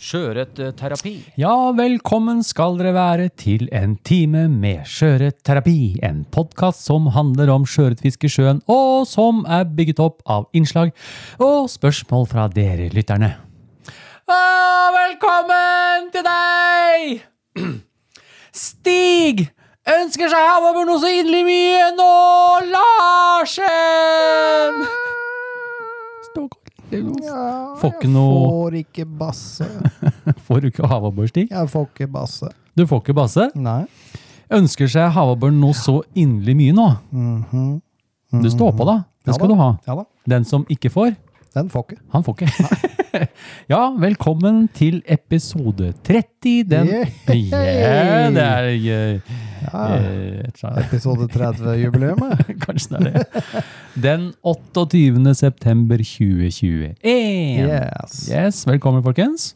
Sjøørretterapi. Ja, velkommen skal dere være til en time med sjøørretterapi. En podkast som handler om sjøørretfiske i sjøen, og som er bygget opp av innslag og spørsmål fra dere lytterne. Ah, velkommen til deg! Stig ønsker seg havover noe så inderlig mye nå, Larsen! Stå Får ikke noe Får ikke basse. Får du ikke havabborstig? Jeg får ikke basse. Du får ikke basse? Nei. Ønsker seg havabbor noe så inderlig mye nå? Mhm. Du står på, da. Det Ja skal da. du ha. Ja da. Den som ikke får, Den får ikke. han får ikke. ja, velkommen til episode 30. Den yeah. Yeah, det er eh, Ja. eh, Episode 30-jubileet. Kanskje det er det. Den 28. september 2021. Yes. Yes, velkommen, folkens.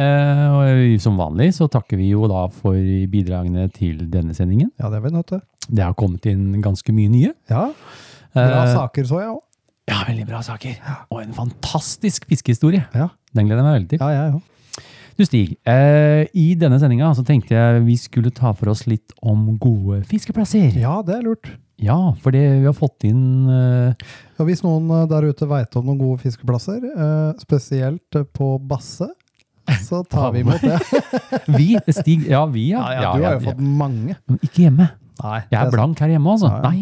Eh, og som vanlig så takker vi jo da for bidragene til denne sendingen. Ja, det er vi nødt til. Det har kommet inn ganske mye nye. Ja. Bra Eh, saker så jeg òg. Ja, veldig bra saker. Og en fantastisk fiskehistorie. Ja. Den gleder jeg meg veldig til. Ja, jeg òg. Du Stig, eh, i denne sendinga så tenkte jeg vi skulle ta for oss litt om gode fiskeplasser. Ja, det er lurt. Ja, for det vi har fått inn eh, ja, hvis noen eh, der ute veit om noen gode fiskeplasser, eh, spesielt eh, på Basse, så tar vi imot det. Vi, Stig, ja vi, ja. Ja, ja, du har jo fått mange. Men ikke hjemme. Nei, Jeg er blank her hjemme, altså. Nei,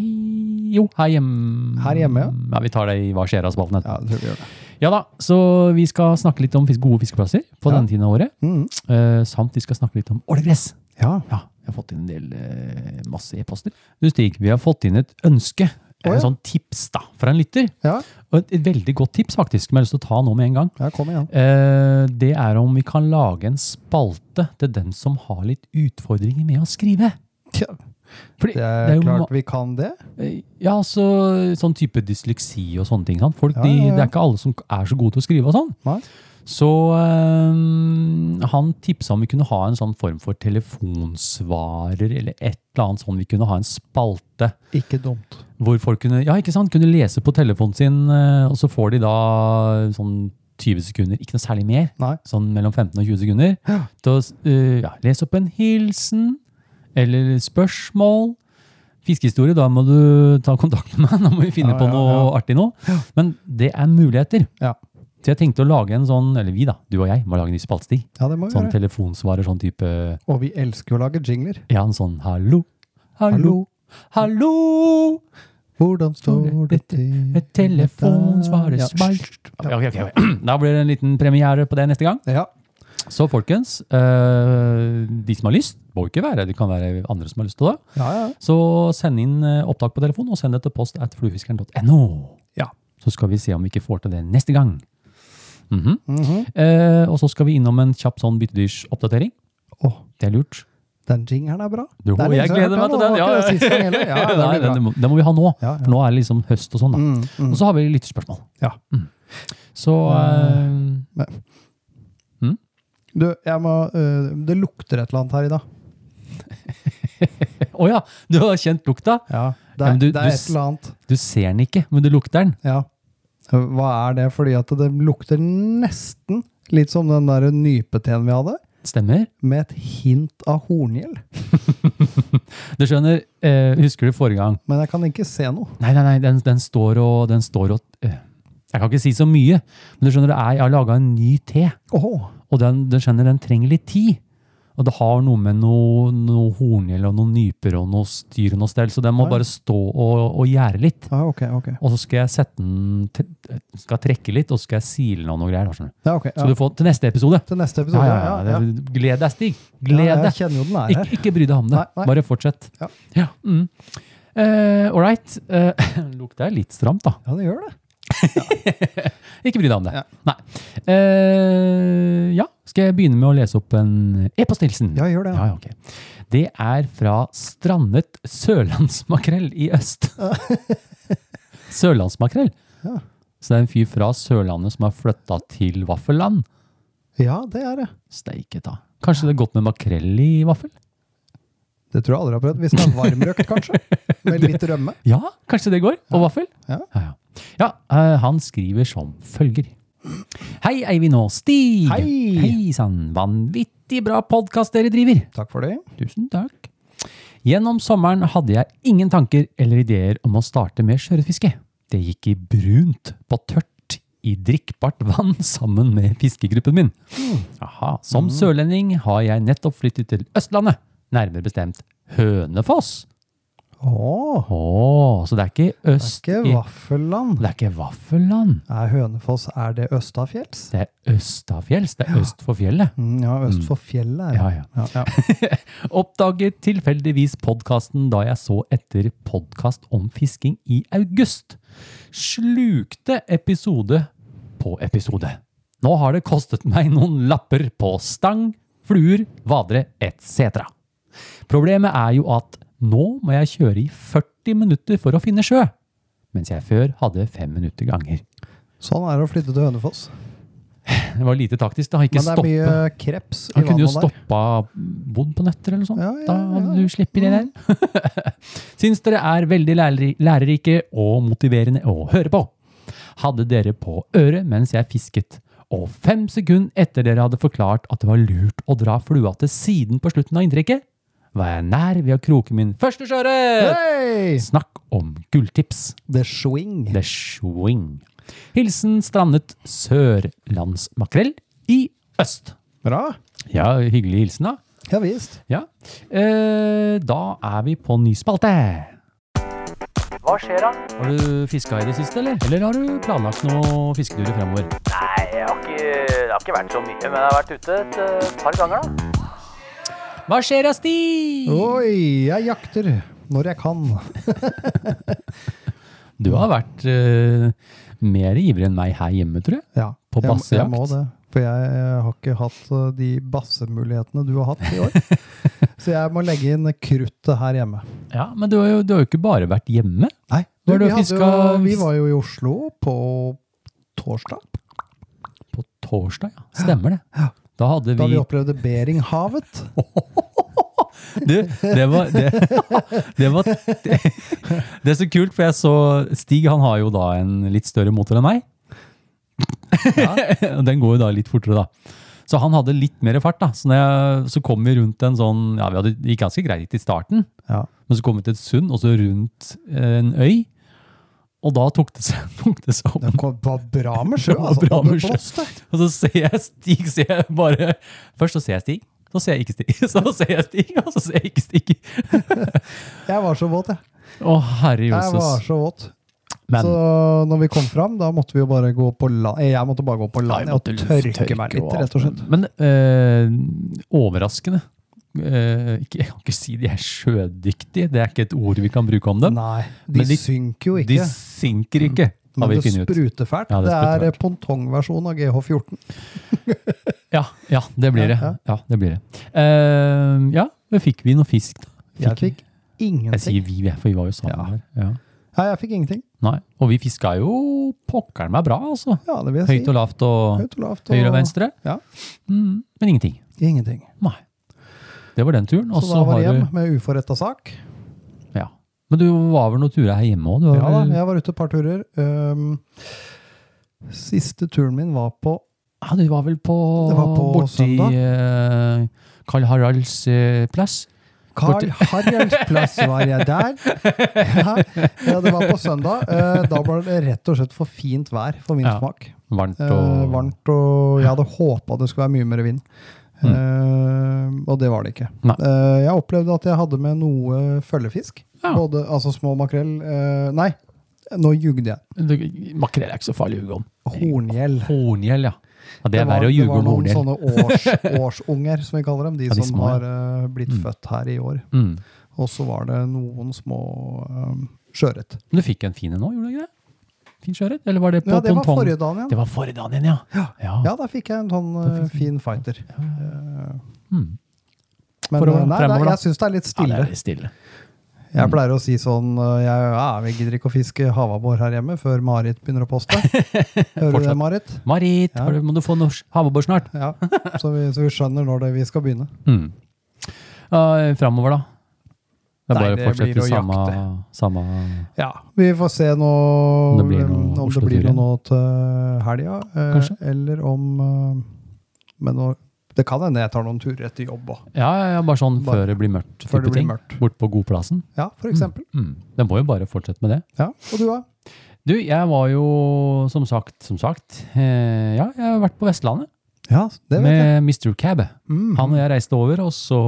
jo, her hjemme. Her hjemme, ja. Ja, Vi tar det i Hva skjer-spalten etterpå. Ja, det tror vi gjør det. Ja da, så vi skal snakke litt om fisk, gode fiskeplasser på denne tiden av året. Mm. Uh, samt vi skal snakke litt om ålegress. Ja. Ja, jeg har fått inn en del uh, masse e-poster. Du Stig, vi har fått inn et ønske. Oh, ja. En sånn tips da, fra en lytter. Ja. Og et, et veldig godt tips faktisk, som jeg har lyst til å ta nå med en gang. ja, kom igjen. Uh, det er om vi kan lage en spalte til dem som har litt utfordringer med å skrive. Ja, Fordi det er, jo klart vi kan det. Eh, Ja, altså sånn type dysleksi og sånne ting. Folk, Ja, de, ja, ja. Det er ikke alle som er så gode til å skrive og sånn. Nei. Så eh, han tipsa om vi kunne ha en sånn form for telefonsvarer, eller et eller annet sånn. Vi kunne ha en spalte Ikke dumt. hvor folk kunne, ja, ikke sant, kunne lese på telefonen sin, eh, og så får de da sånn 20 sekunder, ikke noe særlig mer, Nei. sånn mellom 15 og 20 sekunder, Ja. til å eh, ja, lese opp en hilsen, eller spørsmål, fiskehistorie, da må du ta kontakt med meg, da må vi finne Ja, på ja, noe artig nå. Men det er muligheter. Ja. Så jeg tenkte å lage en sånn, eller vi da, du og jeg, må lage en ny spaltstig. Ja, det må vi Sånn gjøre. telefonsvarer, sånn type, Og vi elsker jo å lage jingler. ja, en sånn hallo, hallo, hallo, Hvordan står det til? et telefonsvarer, Ja. smalt. Ja. Da blir det en liten premiere på det neste gang. Ja. Så folkens, eh, de som har lyst, må ikke være, det kan være andre som har lyst til det. Ja, ja. Så send inn eh, opptak på telefon, og send det til post at fluefiskeren.no. Ja. Så skal vi se om vi ikke får til det neste gang. Mhm. Mhm. eh, og så skal vi innom en kjapp sånn byttedyrsoppdatering. Åh, Det er lurt. den jingeren er bra. Jo, er jeg gleder meg til den. Ja, ja. Nei, den, må- den må vi ha nå, for nå er det liksom høst og sånn. Mm, mm. Og så har vi lytterspørsmål. Ja. Så eh, Du, jeg må øh, Det lukter et eller annet her i dag. Å ja, du har kjent lukta? Ja, det Ja, er, men du- det du er s- et eller annet. Du ser den ikke, men du lukter den. Ja. Hva er det? Fordi at det lukter nesten litt som den der nypeteen vi hadde, Stemmer. med et hint av horngjell. Du skjønner, eh, husker du forrige gang? Men jeg kan ikke se noe. Nei, nei, nei, den, den står og, den står og eh, Jeg kan ikke si så mye, men du skjønner, det er, jeg har laga en ny te, Åh, og den, den, skjønner, den trenger litt tid. Og det har noe med noe, noe horngjell og noen nyper og noe styr og noe stell, så den må Ja. bare stå og, og gjære litt. ja, okay, okay. Og så skal jeg sette den, skal trekke litt, og så skal jeg sile den og noe greier. Ja, ok. Så du får til neste episode. Til neste episode. Ja, Gled deg, Stig. Gled deg. er Ikke, bry deg om det. Nei, nei. Bare fortsett. Ja. mm. Uh, all right. Uh, lukter litt stramt, da. Ja, det gjør det. Ikke bry deg om det. Ja. Nei. Eh, ja, skal jeg begynne med å lese opp en e-posthilsen? Ja, gjør det. Ja, okay. Det er fra strandet sørlandsmakrell i øst. Sørlandsmakrell? Ja. Så det er en fyr fra Sørlandet som har flytta til vaffelland. Ja, det er det. Steike ta. Kanskje det er godt med makrell i vaffel? Det tror jeg aldri har prøvd. Hvis den er varmrøkt, kanskje? Med litt rømme. Ja, kanskje det går. Og vaffel? Ja. Ja, ja. Ja eh, han skriver som følger. Hei, Eivind og Stig. Hei. Hei sann. Vanvittig bra podkast dere driver. Takk for det. Tusen takk. Gjennom sommeren hadde jeg ingen tanker eller ideer om å starte med sjøørretfiske. Det gikk i brunt på tørt i drikkbart vann sammen med fiskegruppen min. Aha, som sørlending har jeg nettopp flyttet til Østlandet, nærmere bestemt Hønefoss. Åh, Oh, så det er ikke øst det er ikke vaffelland. Det er ikke vaffelland. Er Hønefoss er det østafjells? Det er østafjells. Det er øst for fjellet. Mm, ja, øst for fjellet. Ja, ja. Ja, ja. Oppdaget tilfeldigvis podkasten da jeg så etter podkast om fisking i august. Slukte episode på episode. Nå har det kostet meg noen lapper på stang, fluer, vadere etc. Problemet er jo at nå må jeg kjøre i 40 minutter for å finne sjø, mens jeg før hadde fem minutter ganger. Sånn er det å flytte til Hønefoss. Det var lite taktisk, da. Ikke Men det er stoppe. mye kreps i Han kunne jo stoppa bodd på nøtter eller sånt. Ja, ja, Da hadde du sluppet det der. Syns dere er veldig lærerike og motiverende å høre på. Hadde dere på øret mens jeg fisket, og fem sekunder etter dere hadde forklart at det var lurt å dra flua til siden på slutten av inntrekket, var jeg nær ved å kroke min første sjøørret! Hey! Snakk om gulltips. The swing. The swing. Hilsen strandet sørlandsmakrell i øst. Bra. Ja, hyggelig hilsen, da. Ja visst. Ja. Eh, da er vi på ny spalte. Hva skjer da? Har du fiska i det siste, eller? Eller har du planlagt noen fisketurer fremover? Nei, jeg har ikke, det har ikke vært så mye, men jeg har vært ute et eh, par ganger da. Hva skjer da, Stig? Oi, jeg jakter når jeg kan. Du har vært uh, mer ivrig enn meg her hjemme, tror jeg. Ja, På jeg, jeg må det. For jeg, har ikke hatt uh, de bassemulighetene du har hatt i år. Så jeg må legge inn kruttet her hjemme. Ja, Men du har jo, du har jo ikke bare vært hjemme. Nei, du vi, hadde jo, vi var jo i Oslo på torsdag. På torsdag, ja. Stemmer det. Ja. Da hadde Da vi vi opplevde Beringhavet. Du, det var det, det var det, er så kult, for jeg så Stig han har jo da en litt større motor enn meg. Ja. Den går jo da litt fortere, da. Så han hadde litt mer fart. da. Så, jeg, så kom vi rundt en sånn Ja, vi hadde, gikk ganske greit i starten, Ja. men så kom vi til et sund, og så rundt en øy. Og da tok det seg, tok det seg om. Det var bra med sjø. Altså, bra med sjø. Og så ser jeg Stig, ser jeg bare Først så ser jeg Stig, så ser jeg ikke Stig. Så ser jeg Stig, og så ser jeg ikke Stig. Jeg var så våt, jeg. Å, herre Jeg var så våt. Men Så når vi kom fram, da måtte vi jo bare gå på land. Jeg måtte bare gå på land og tørke meg litt, rett og slett. Men øh, overraskende. Eh, ikke, jeg kan ikke si de er sjødyktige, det er ikke et ord vi kan bruke om dem. Nei, de, de- synker jo ikke. De synker ikke, har Men vi funnet ut. spruter fælt. Ja, det det, er pongtongversjon av GH14. Ja, ja, det blir det. Ja, Ja, det blir det. Uh, ja, men fikk vi noe fisk, da? Jeg fikk Jeg ingenting. sier vi, for vi var jo sammen. Ja. Nei, jeg fikk ingenting. Nei, og vi fiska jo pokkeren meg bra, altså. Ja, det vil jeg Høyt si. og lavt og Høyt og lavt. høyre og venstre. Ja. Mm, men ingenting. Ingenting. Nei. Det var den turen. Så da var jeg det hjem du med uforretta sak. Ja. Men du var vel noen turer her hjemme òg? Ja da, jeg var ute et par turer. Um, siste turen min var på Ja, du var vel på, Det var på borti eh, Karl Haralds eh, plass? Carl Haralds plass var jeg der. Ja, ja, det var på søndag. Eh, Da var det rett og slett for fint vær for min Ja. smak. Varmt Eh, og varmt, og jeg hadde håpa det skulle være mye mer vind. Eh, og det var det ikke. Uh, Eh, jeg opplevde at jeg hadde med noe følgefisk. Ja. Både, altså små makrell uh, Nei, nå jugde jeg. Makrell er ikke så farlig å ljuge om. Horngjell. Horngjell, ja. ja. Det er var- verre å ljuge om Det var noen sånne års, årsunger, som vi kaller dem. De Ja, de som små, ja. har blitt født her i år. Mm. Og så var det noen små um, sjøørret. Men du fikk en fin en nå, gjorde du ikke det? Fin sjøørret? Eller var det på Ja, det var pontong? forrige dagen igjen. Det var forrige dagen igjen, ja. ja. Ja, da fikk jeg en sånn du- fin fighter. Ja. Mm. Men å eh, nei, fremover, nei, jeg syns det er litt stille. Ja, det er litt stille. Jeg pleier å si sånn jeg, ja, Vi gidder ikke å fiske havabbor her hjemme før Marit begynner å poste. Hører du det, Marit? Marit, Ja. må du få havabbor snart? Ja, så vi, så vi skjønner når det, vi skal begynne. Mm. Uh, framover, da? Det er bare å det fortsette i samme, samme Ja, Vi får se nå Om det blir noe om det blir noe nå til helga. eh. Eller om eh, Men nå, det kan hende jeg tar noen turer etter jobb òg. Ja, ja, ja, bare sånn Bare- før det blir mørkt. før det blir mørkt. Bort på godplassen. Ja, for eksempel. Mm. Den må jo bare fortsette med det. Ja, Og du, da? Du, jeg var jo som sagt, som sagt eh, Ja, jeg har vært på Vestlandet Ja, det vet jeg. med Mr. Cab. Mm. Han og jeg reiste over, og så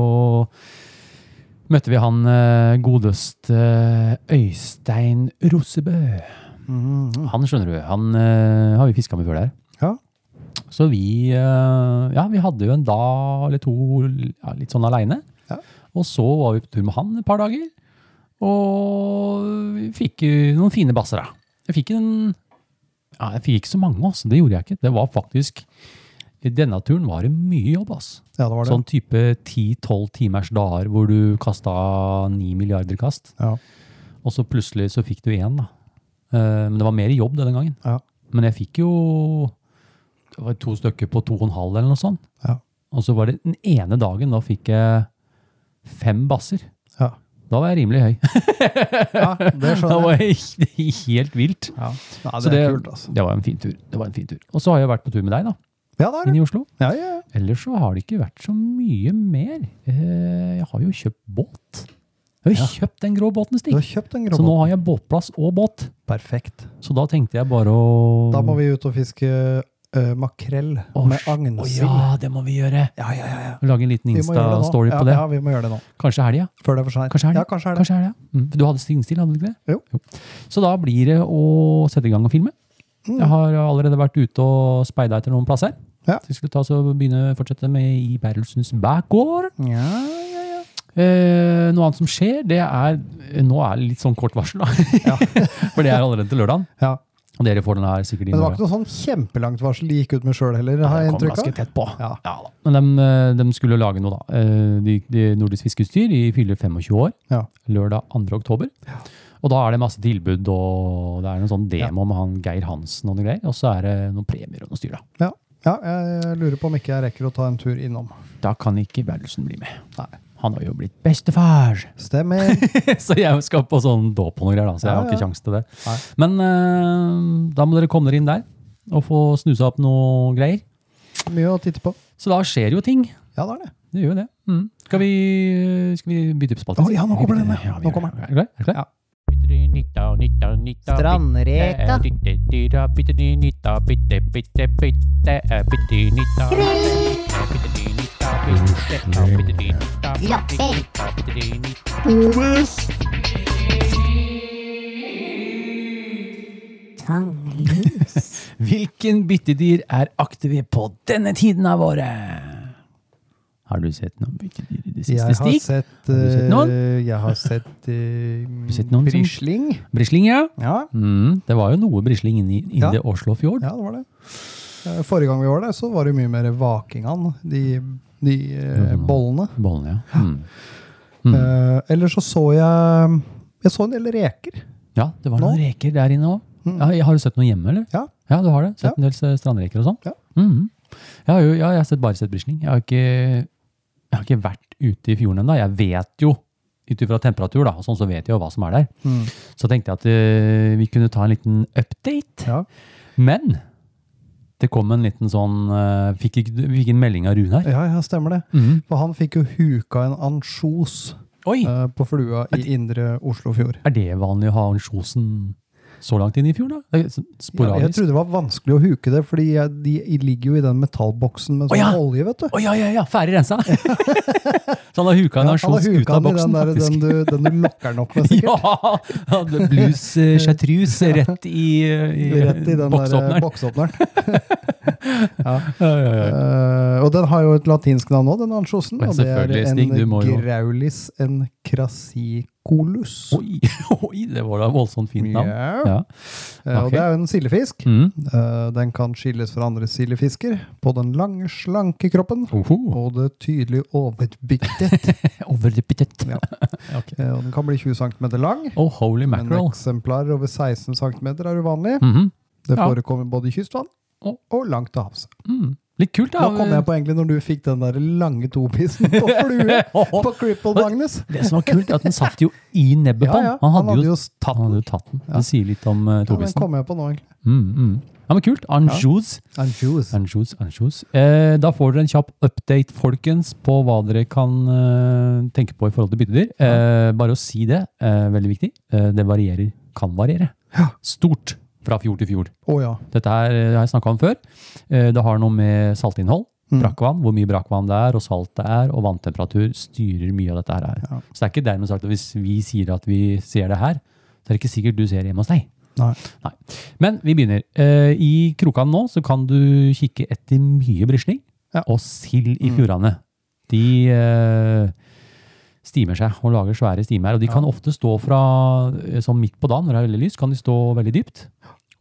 møtte vi han eh, godeste Øystein Rosebø. Mhm. Han skjønner du, han eh, har vi fiska med før der. Ja. Så vi, eh, ja, vi hadde jo en dag eller to ja, litt sånn aleine. Ja. Og så var vi på tur med han et par dager. Og vi fikk noen fine basser, da. Jeg fikk en ja, Jeg fikk ikke så mange, altså. Det gjorde jeg ikke. Det var faktisk I denne turen var det mye jobb, ass. Ja, det var det. Sånn type 10-12 timers dager hvor du kasta 9 milliarder kast. Ja. Og så plutselig så fikk du én, da. Eh, Men det var mer jobb denne gangen. Ja. Men jeg fikk jo det var to stykker på to og en halv eller noe sånt. Ja. Og så var det den ene dagen, da fikk jeg fem basser. Ja. Da var jeg rimelig høy. ja, det Da skjønner var jeg. jeg helt vilt. Ja. Nei, Så det er det- kult, altså. Det var en fin tur. Det var en fin tur. Og så har jeg vært på tur med deg, da. Ja, det er Inn det. i Oslo. Ja, ja, ja. Ellers så har det ikke vært så mye mer. Eh, Jeg har jo kjøpt båt. Jeg har kjøpt den grå båten, Du har Stig. grå båten. Så nå har jeg båtplass og båt. Perfekt. Så da tenkte jeg bare å Da må vi ut og fiske uh, makrell Å, med Å agnsild. ja, det må vi gjøre. Ja, ja, ja, ja. Lage en liten. Insta-story på det. Ja, vi må gjøre det nå. Kanskje helga? Før det er for seint. Kanskje helga? Ja, kanskje. Helga. Mm. Du hadde stingstil, hadde du ikke det? Jo. Så da blir det å sette i gang og filme. Mm. Jeg har allerede vært ute og speida etter noen plasser. Ja. Så vi skulle ta og begynne å fortsette med i Berlsens bakgård. Ja, ja, ja. Eh, noe annet som skjer, det er Nå er det litt sånn kort varsel, da. For det er allerede til lørdagen. ja. Og dere får den her sikkert inn. Men det var ikke noe sånn kjempelangt varsel de gikk ut med sjøl heller, har jeg det kom ganske tett på. Ja. da. Men de, eh, de skulle lage noe, da. Eh, De, de Nordisk Fiskeutstyr de fyller 25 år. Ja. Lørdag 2. oktober. Og da er det masse tilbud, og det er en sånn demo med han Geir Hansen og noe greier. Og så er det noen premier og noe styr, da. Ja. jeg lurer på om ikke jeg rekker å ta en tur innom. Da kan ikke Berlesen bli med. Nei. Han har jo blitt bestefar! Stemmer. så jeg skal på sånn dåp og noe greier, da, så jeg Ja, har ikke ja. kjangs til det. Nei. Men uh, da må dere komme dere inn der og få snusa opp noe greier. Mye å titte på. Så da skjer jo ting. Ja, det er det. Det gjør jo det. Mm. Skal, vi, skal vi bytte på spalte? Oh, ja, nå kommer den, ja. Nå kommer det. Er du klar? Er du klar? Ja. Strandreka. Tanglus. Hvilken byttedyr er aktive på denne tiden av året? Har du sett noen byttedyr i det siste, jeg Stig? sett, Har du sett eh, noen? Jeg har sett uh, sett Brisling. Brisling, ja. Ja, Mm, det var jo noe brisling inni, inni Ja. det Oslofjord. ja, det var det. Eh, Forrige gang vi var der, så var det mye mer vakingan, de, de uh, Mm. bollene. Bollene, ja. Mm. Mm. Uh, Eller så så jeg Jeg så en del reker. Ja, det var Nå? noen reker der inne òg. Mm. Ja, har du sett noe hjemme, eller? Ja. Ja, du har det? Sett Ja. en del eh, strandreker og sånn? Ja. Mhm. Jeg har jo ja, jeg har sett, bare sett brisling. Jeg har ikke, jeg har ikke vært ute i fjorden ennå. Jeg vet jo, ut ifra temperatur, da, sånn så vet jeg jo hva som er der. Så tenkte jeg at uh, vi kunne ta en liten update. Ja. Men det kom en liten sånn uh, Fikk, fikk en melding av Rune her. ja, ja, stemmer det. Mm. For han fikk jo huka en ansjos eh, på flua i indre Oslofjord. Er det vanlig å ha ansjosen så langt inn i fjorden, da? Er sånn Ja, jeg trodde det var vanskelig å huke det, fordi jeg- de ligger jo i den metallboksen med sånn ja. olje, vet du. Å ja, ja, ja, ferdig rensa! så han har huka en Ja, ansjos ut av boksen, den, der, faktisk. den, du, den du lokker den opp med, sikkert. Ja! blues uh, chartreuse rett i, i, Rett i den boksåpneren. ja. Uh, og den har jo et latinsk navn òg, den ansjosen. Og det er en graulis, en må encrasicolus. Oi, oi, det var da voldsomt fint navn. Yeah. Ja. Okay. og det er jo en sildefisk. Mm. Eh, den kan skilles fra andre sildefisker på den lange, slanke kroppen. Oho. Og det tydelige overbittet. overbittet. Ja. Ok. Eh, og den kan bli 20 cm lang. Oh, holy Men eksemplarer over 16 cm er uvanlig. Mhm. Det Ja. forekommer både i kystvann og langt til havs. Mm. Litt kult, da. Nå kom jeg på egentlig når du fikk den der lange topissen på flue på Cripple Magnus. Det som var kult, er at den satt jo i nebbet på Ja, ja. Han hadde jo tatt den. hadde tatt den. Ja. Det sier litt om uh, Ja, den kom jeg på nå, egentlig. Mm, mm. Ja, men kult. Anjos. Anjous. Anjos, anjos. Eh, da får dere en kjapp update, folkens, på hva dere kan eh, tenke på i forhold til byttedyr. Eh, bare å si det, eh, veldig viktig. Eh, det varierer, kan variere. Ja. Stort fra fjord til fjord. Oh, ja. Dette her eh, har jeg snakka om før. Eh, det har noe med saltinnhold, Mm. brakkvann, hvor mye brakkvann det er, og salt det er, og vanntemperatur styrer mye av dette her. Ja. Så det er ikke dermed sagt at hvis vi sier at vi ser det her, så er det ikke sikkert du ser det hjemme hos deg. Nei. Men vi begynner. Eh, I krokene nå så kan du kikke etter mye brisling Ja. og sild i Mm. fjordene. De stimer seg og lager svære stimer, og de kan ofte stå fra eh, sånn midt på dagen når det er veldig lyst, kan de stå veldig dypt.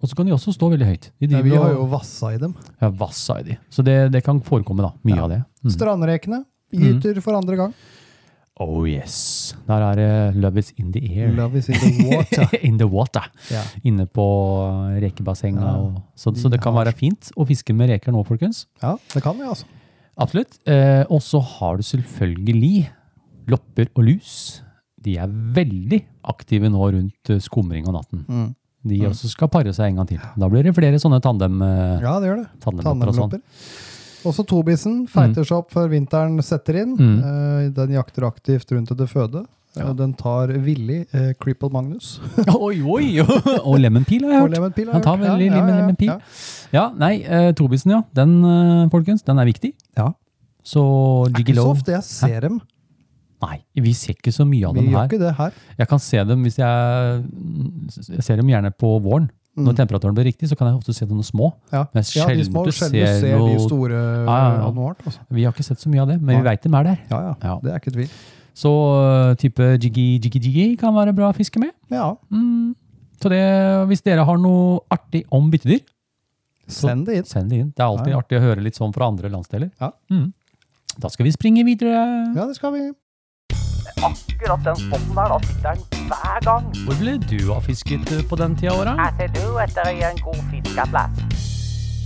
Og så kan de også stå veldig høyt. Ja, vi har jo vassa i dem. ja, vassa i de. Så det, det kan forekomme, da. Mye Ja. av det. Mm. Strandrekene gyter for andre gang. Oh yes. Der er det Love is in the air. Love is in the water. in the water. Ja. Inne på rekebassenget. Ja. Så, så det kan være fint å fiske med reker nå, folkens. ja, det kan vi, altså. Absolutt. Eh, og så har du selvfølgelig lopper og lus. De er veldig aktive nå rundt eh, skumring om natten. Mm. De også skal pare seg en gang til. Da blir det flere sånne tandem, eh, Ja, det gjør det. tandemlopper og sånn. Også tobisen feiter seg opp før vinteren setter inn. Mm. Eh, Den jakter aktivt rundt etter føde. Ja. Den tar villig eh, Cripple Magnus. Oi, oi! og lemonpil har jeg hørt. lemon peel har Han jeg tar hørt. Ja, veldig ja, lemon, ja, lemon peel. ja. Nei, eh, Tobisen, ja. Den, folkens, den er viktig. Ja. Så Det er Jiggy ikke så ofte jeg ser dem. Nei, vi ser ikke så mye av Vi dem gjør ikke det her. Jeg kan se dem hvis jeg Jeg ser dem gjerne på våren. Når Mm. temperaturen blir riktig, så kan jeg ofte se noen små. Ja, Men er ja de små sjelden ser ser de store Ja, ja, ja. Altså. Vi har ikke sett så mye av det, men vi veit dem er der. Ja, ja. Det er ikke tvil. Så uh, type jiggy, jiggy, jiggy kan være bra å fiske med. Ja, Mm. Så det, hvis dere har noe artig om byttedyr, send det inn. send det inn. Det er alltid artig å høre litt sånn fra andre landsdeler. Ja. Mm. Da skal vi springe videre. Ja, det skal vi. Akkurat den spotten der, da sitter den hver gang. Hvor ville du ha fisket uh, på den tida av året? Her ser du etter en god fiskeplass.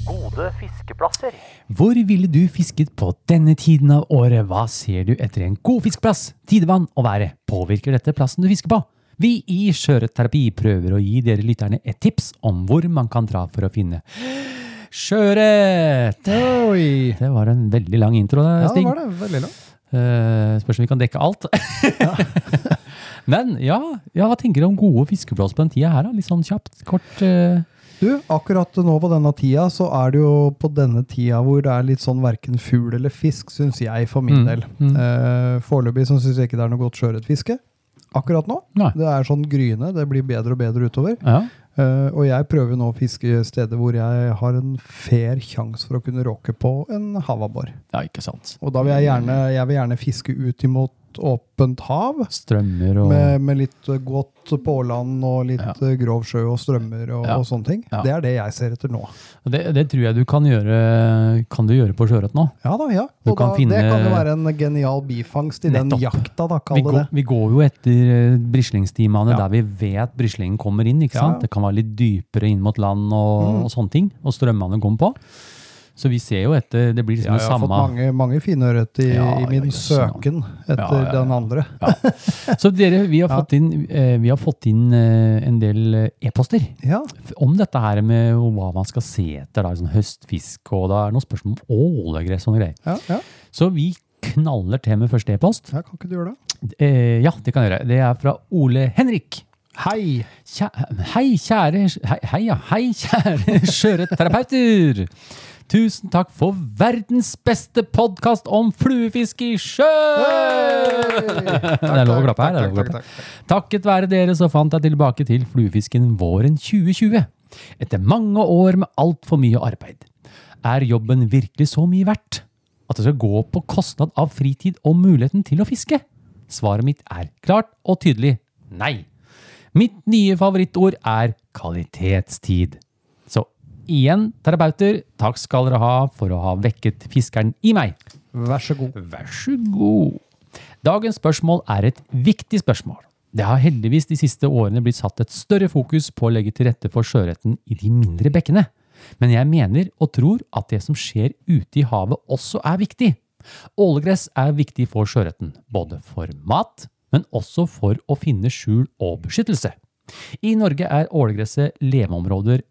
Gode fiskeplasser. Hvor ville du fisket på denne tiden av året? Hva ser du etter en god fiskeplass? Tidevann og været. Påvirker dette plassen du fisker på? Vi i Sjøørretterapi prøver å gi dere lytterne et tips om hvor man kan dra for å finne sjøørret. Det var en veldig lang intro, Sting. Ja, det var det. Veldig langt. Eh, spørs om vi kan dekke alt. Men ja, ja, hva tenker du om gode fiskeblås på den tida her? da? Litt sånn kjapt, kort. Uh... Du, akkurat nå på denne tida, så er det jo på denne tida hvor det er litt sånn verken fugl eller fisk, syns jeg, for min Mm, del. mm. Eh, Foreløpig syns jeg ikke det er noe godt sjøørretfiske. Akkurat nå. Nei. Det er sånn gryende. Det blir bedre og bedre utover. Ja. Eh, og jeg prøver nå å fiske steder hvor jeg har en fair sjanse for å kunne råke på en havabbor. ja, ikke sant. Og da vil jeg gjerne, jeg vil gjerne fiske ut imot åpent hav. Strømmer og Med, med litt godt påland og litt Ja. grov sjø og strømmer og, Ja. og sånne ting. Ja. Det er det jeg ser etter nå. Det, det tror jeg du kan gjøre, kan du gjøre på sjøørret nå. Ja da, ja. Du Og kan da, finne- det kan jo være en genial bifangst i den jakta, da, kall det går, det. vi går jo etter eh, Ja. der vi vet brislingen kommer inn. ikke sant? Det kan være litt dypere inn mot land og, Mm. og sånne ting. Og strømmene kommer på. Så vi ser jo etter Det blir liksom Ja, samme... jeg har fått mange, mange fine ørret i, Ja, i min ja. søken etter den andre. Så dere, vi har fått inn, eh, vi har fått inn eh, en del eh, e-poster Ja, om dette her med hva man skal se etter. da, sånn Høstfisk, og det er noen spørsmål om ålegress og greier. ja, ja. Så vi knaller til med første e-post. ja, kan ikke du gjøre det? Eh, ja, det kan jeg gjøre. Det er fra Ole Henrik. Hei! Kjæ hei, kjære Hei, hei, ja. Hei, kjære sjøørretterapeuter! Tusen takk for verdens beste podkast om fluefiske i sjø! Det er lov å klappe her. Er. Takket være dere så fant jeg tilbake til fluefisken våren 2020. Etter mange år med altfor mye arbeid. Er jobben virkelig så mye verdt at det skal gå på kostnad av fritid og muligheten til å fiske? Svaret mitt er klart og tydelig nei. Mitt nye favorittord er kvalitetstid. Igjen, terapeuter, takk skal dere ha for å ha vekket fiskeren i meg. Vær så god. Vær så god. Dagens spørsmål er et viktig spørsmål. Det har heldigvis de siste årene blitt satt et større fokus på å legge til rette for sjøørreten i de mindre bekkene. Men jeg mener og tror at det som skjer ute i havet også er viktig. Ålegress er viktig for sjøørreten, både for mat, men også for å finne skjul og beskyttelse. I Norge er ålegresset leveområder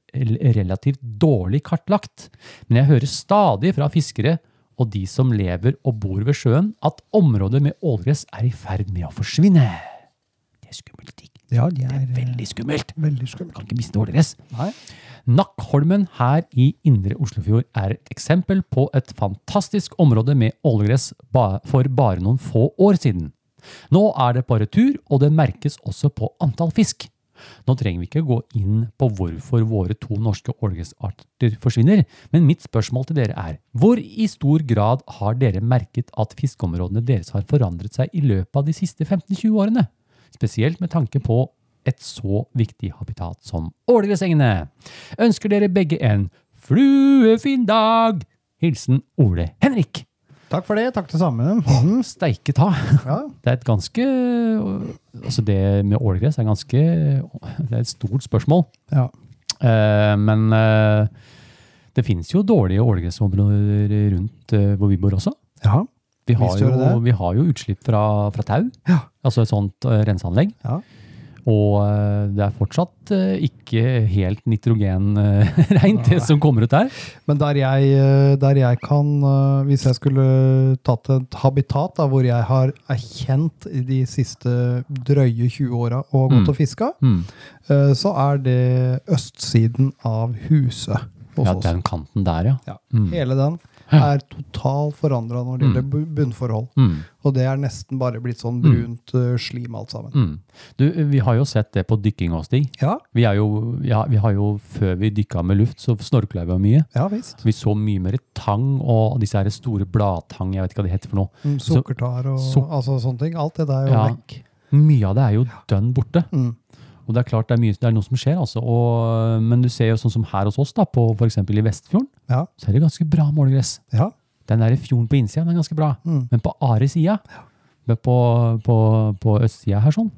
relativt dårlig kartlagt, men jeg hører stadig fra fiskere og de som lever og bor ved sjøen, at områder med ålegress er i ferd med å forsvinne. Det er skummelt. Ikke? Ja, de Det er er veldig skummelt. veldig skummelt. Kan ikke miste ålegress. Nakkholmen her i Indre Oslofjord er et eksempel på et fantastisk område med ålegress for bare noen få år siden. Nå er det på retur, og det merkes også på antall fisk. Nå trenger vi ikke gå inn på hvorfor våre to norske ålgesarter forsvinner, men mitt spørsmål til dere er hvor i stor grad har dere merket at fiskeområdene deres har forandret seg i løpet av de siste 15-20 årene? Spesielt med tanke på et så viktig habitat som ålegressengene. Ønsker dere begge en fluefin dag! Hilsen Ole Henrik. Takk for det. Takk det samme. Mm. Steike ta. Ja. Det er et ganske Altså, det med ålegress er ganske Det er et stort spørsmål. ja. Eh, men eh, det finnes jo dårlige ålegressområder rundt eh, hvor vi bor også. ja. Vi har, jo, vi har jo utslipp fra, fra tau, Ja. altså et sånt renseanlegg. Ja. Og eh, det er fortsatt eh, ikke helt nitrogenreint, det som kommer ut der. Men der jeg, eh, der jeg kan, eh, hvis jeg skulle tatt et habitat da, hvor jeg har erkjent de siste drøye 20 åra og gått Mm. og fiska, Mm. eh, så er det østsiden av huset hos Ja, oss. den kanten der, ja. Ja. Mm. Hele den Ja. Er totalt forandra når det gjelder bu- bunnforhold. Mm. Og det er nesten bare blitt sånn brunt eh, slim alt sammen. Mm. Du, vi har jo sett det på dykking også, Stig. Ja, Vi, er jo, ja, vi har jo, før vi dykka med luft, så snorkla vi mye. ja visst. Vi så mye mer tang og disse her store bladtang, jeg vet ikke hva det heter for noe. Mm, Sukkertar og så, altså, sånne ting. Alt det der er jo Ja. vekk. Mye av det er jo dønn borte. Mm. Og det er klart det er, mye, det er noe som skjer, altså. Og, men du ser jo sånn som her hos oss, da, på f.eks. i Vestfjorden, Ja. så er det ganske bra målgress. ja. Den der fjorden på innsida, den er ganske bra. Mm. Men på Are sida, på, på, på østsida her sånn,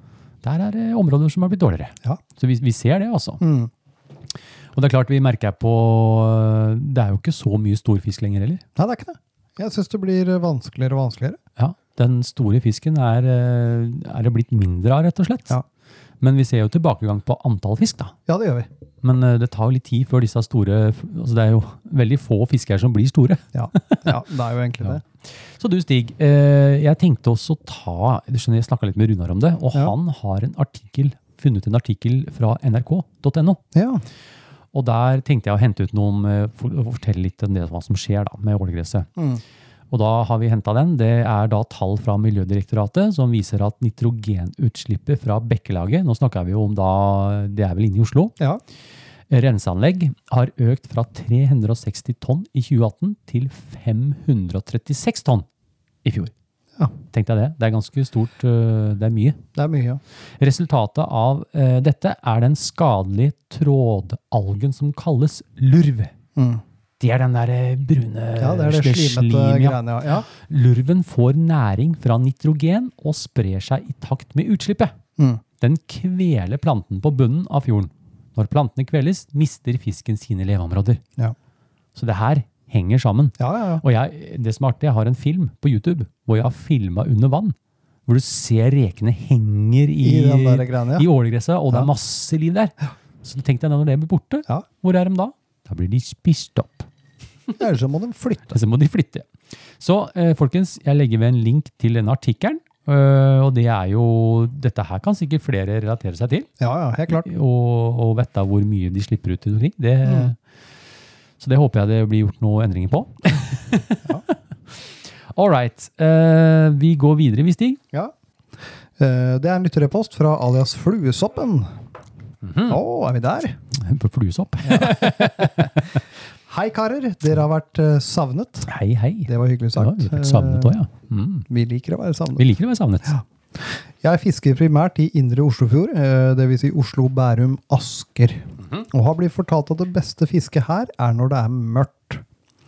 der er det områder som har blitt dårligere. Ja. Så vi, vi ser det, altså. Mm. Og det er klart vi merker på Det er jo ikke så mye storfisk lenger heller. Nei, det er ikke det. Jeg syns det blir vanskeligere og vanskeligere. Ja, Den store fisken er, eh, er det blitt mindre av, rett og slett. Ja. Men vi ser jo tilbakegang på antall fisk, da. Ja, det gjør vi. Men eh, det tar jo litt tid før disse store altså Det er jo veldig få fisker som blir store. Ja, ja det er jo egentlig Ja. det. Så du Stig, eh, jeg tenkte også å ta Du skjønner, jeg snakka litt med Runar om det, og Ja. han har en artikkel, funnet en artikkel fra nrk.no. Ja. Og der tenkte jeg å hente ut noen, eh, for, fortelle litt om det hva som skjer da med ålegresset. Mm. Og da har vi henta den. Det er da tall fra Miljødirektoratet som viser at nitrogenutslippet fra bekkelaget, nå snakker vi jo om da, det er vel inne i Oslo, ja. renseanlegg har økt fra 360 tonn i 2018 til 536 tonn i fjor. Ja. Tenk deg det. Det er ganske stort. øh, Det er mye. Det er mye, ja. Resultatet av øh, dette er den skadelige trådalgen som kalles lurv. Mm. Det er den der øh, brune Ja, det er det slimete greiene, ja. ja. Lurven får næring fra nitrogen og sprer seg i takt med utslippet. Mm. Den kveler planten på bunnen av fjorden. Når plantene kveles, mister fisken sine leveområder. Ja. Så det her henger sammen. Ja, ja, ja. Og jeg, det som er artig, jeg har en film på YouTube hvor jeg har filma under vann. Hvor du ser rekene henger i, I greiene, i ålegresset, og det er masse liv der. Så tenk deg når det blir borte. Hvor er de da? Da blir de spist opp. Eller så må de flytte. Så må de flytte. Så eh, folkens, jeg legger ved en link til denne artikkelen. eh, og det er jo Dette her kan sikkert flere relatere seg til. Ja, ja, helt klart. Og, og vite hvor mye de slipper ut omkring. Det, Mm. Så det håper jeg det blir gjort noen endringer på. All right. Uh, vi går videre, vi, Stig. Ja. Uh, Det er en lytterrepost fra alias Fluesoppen. Mhm. Å, er vi der? På fluesopp. Hei, karer. Dere har vært eh, savnet. Hei, hei. Det var hyggelig Ja, sagt. vi har vært savnet også, ja. Mm. Eh, Vi liker å være savnet. Vi liker å være savnet. Jeg fisker primært i indre Oslofjord, eh, dvs. Si Oslo, Bærum, Asker. Mhm. Og har blitt fortalt at det beste fisket her er når det er mørkt.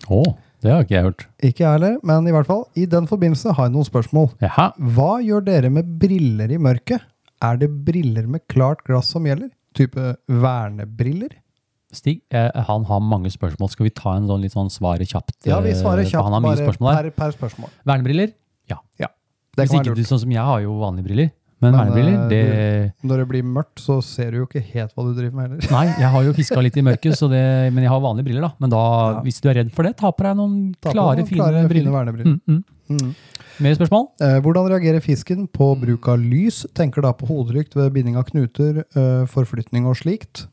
Oh. det har ikke jeg hørt. Ikke jeg heller, men i hvert fall, i den forbindelse har jeg noen spørsmål. Jaha. Hva gjør dere med briller i mørket? Er det briller med klart glass som gjelder? Type vernebriller? Stig, eh, han har mange spørsmål. Skal vi ta en sånn litt sånn svare kjapt? Ja, vi svarer eh, kjapt Han har mye spørsmål her. per, per spørsmål. Vernebriller? Ja. Det Hvis ikke du, sånn som jeg har jo vanlige briller. Men, Men, vernebriller, det det Når det blir mørkt, så ser du jo ikke helt hva du driver med heller. Nei, jeg har jo fiska litt i mørket, så det, men jeg har vanlige briller, da. Men da, Ja. hvis du er redd for det, ta på deg noen Ta på klare, noen fine klare, briller. vernebriller. Mm, mm. Mm. Mer spørsmål? Eh, hvordan reagerer fisken på bruk av lys? Tenker da på hodelykt ved binding av knuter, eh, forflytning og slikt.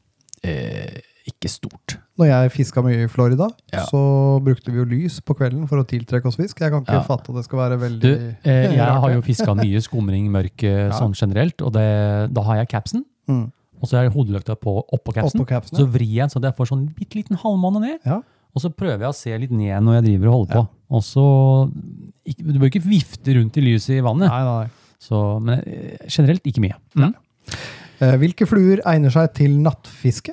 Eh, ikke stort. Når jeg fiska mye i Florida, Ja. så brukte vi jo lys på kvelden for å tiltrekke oss fisk. Jeg kan ikke Ja. fatte at det skal være veldig Du, eh, jeg har jo fiska mye skumring mørke sånn generelt, og det, da har jeg capsen. Mm. Og så er hodelykta på, oppå capsen. Opp capsen, Så vrir jeg den så jeg får sånn bitte liten halvmåne ned. Ja. Og så prøver jeg å se litt ned når jeg driver og holder på. Og så Du bør ikke vifte rundt i lyset i vannet. Nei, nei. Så, men eh, generelt ikke mye. Mm. Eh, hvilke fluer egner seg til nattfiske?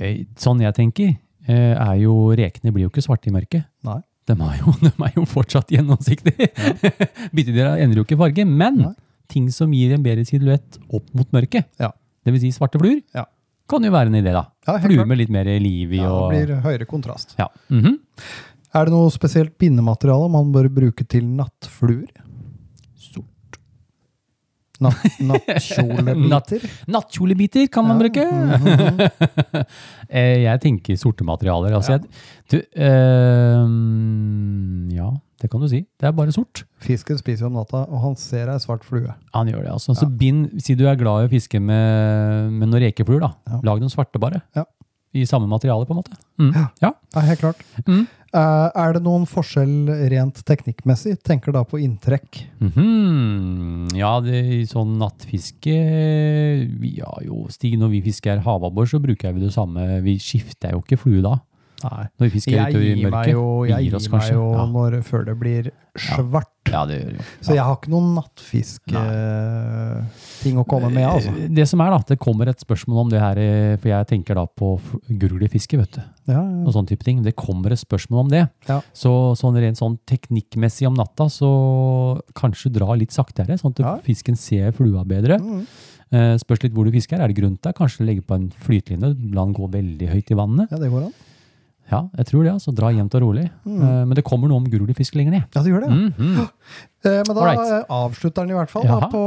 Eh, Sånn jeg tenker, er jo rekene blir jo ikke svarte i mørket. Nei. De er jo, de er jo fortsatt gjennomsiktige. Byttedyra endrer jo ikke farge, men Nei. ting som gir en bedre silhuett opp mot mørket, Ja. det vil si svarte fluer, Ja. kan jo være en idé da. Ja, Fluer med litt mer liv i. Ja, og, det blir høyere kontrast. ja. Mhm. Er det noe spesielt bindemateriale man bør bruke til nattfluer? Sort. Natt, nattkjolebiter? Nattkjolebiter kan man Ja, bruke. Mm -hmm. jeg tenker sorte materialer. Altså, Ja. jeg, du, eh, ja, det kan du si. Det er bare sort. Fisken spiser om natta, og han ser ei svart flue. Han gjør det, altså. Så bind, si du er glad i å fiske med, med noen rekefluer, da. Ja. Lag dem svarte bare. Ja. I samme materiale, på en måte. Mm. Ja. Ja. Ja, helt klart. Mm. Uh, er det noen forskjell rent teknikkmessig? Tenker da på inntrekk. Mhm. Ja, det, i sånn nattfiske har jo, Stig, når vi fisker havabbor, så bruker vi det samme. Vi skifter jo ikke flue da. Nei. Når vi fisker Jeg utover i mørket. jo, jeg gir gir oss meg jo Ja. når, før det blir svart. Ja, det gjør jo. Så jeg har ikke noen nattfisk-ting å komme med, altså. Eh, Det som er da, det kommer et spørsmål om det her, eh, for jeg tenker da på gurglefiske, vet du. Ja, Og sånne type ting. Det kommer et spørsmål om det. Ja. Så sånn rent sånn teknikkmessig om natta, så kanskje dra litt saktere, sånn at Ja. fisken ser flua bedre. Mm. Eh, spørs litt hvor du fisker. Er det grunt der? Kanskje legge på en flytelinje? la den gå veldig høyt i vannet. ja, det går an. Ja, jeg tror det. altså. Dra jevnt og rolig. Mm. Eh, men det kommer noe om gurglefiske lenger ned. Ja, det gjør det. ja. Mm, Eh, Men da Alright. eh, avslutter den i hvert fall da, på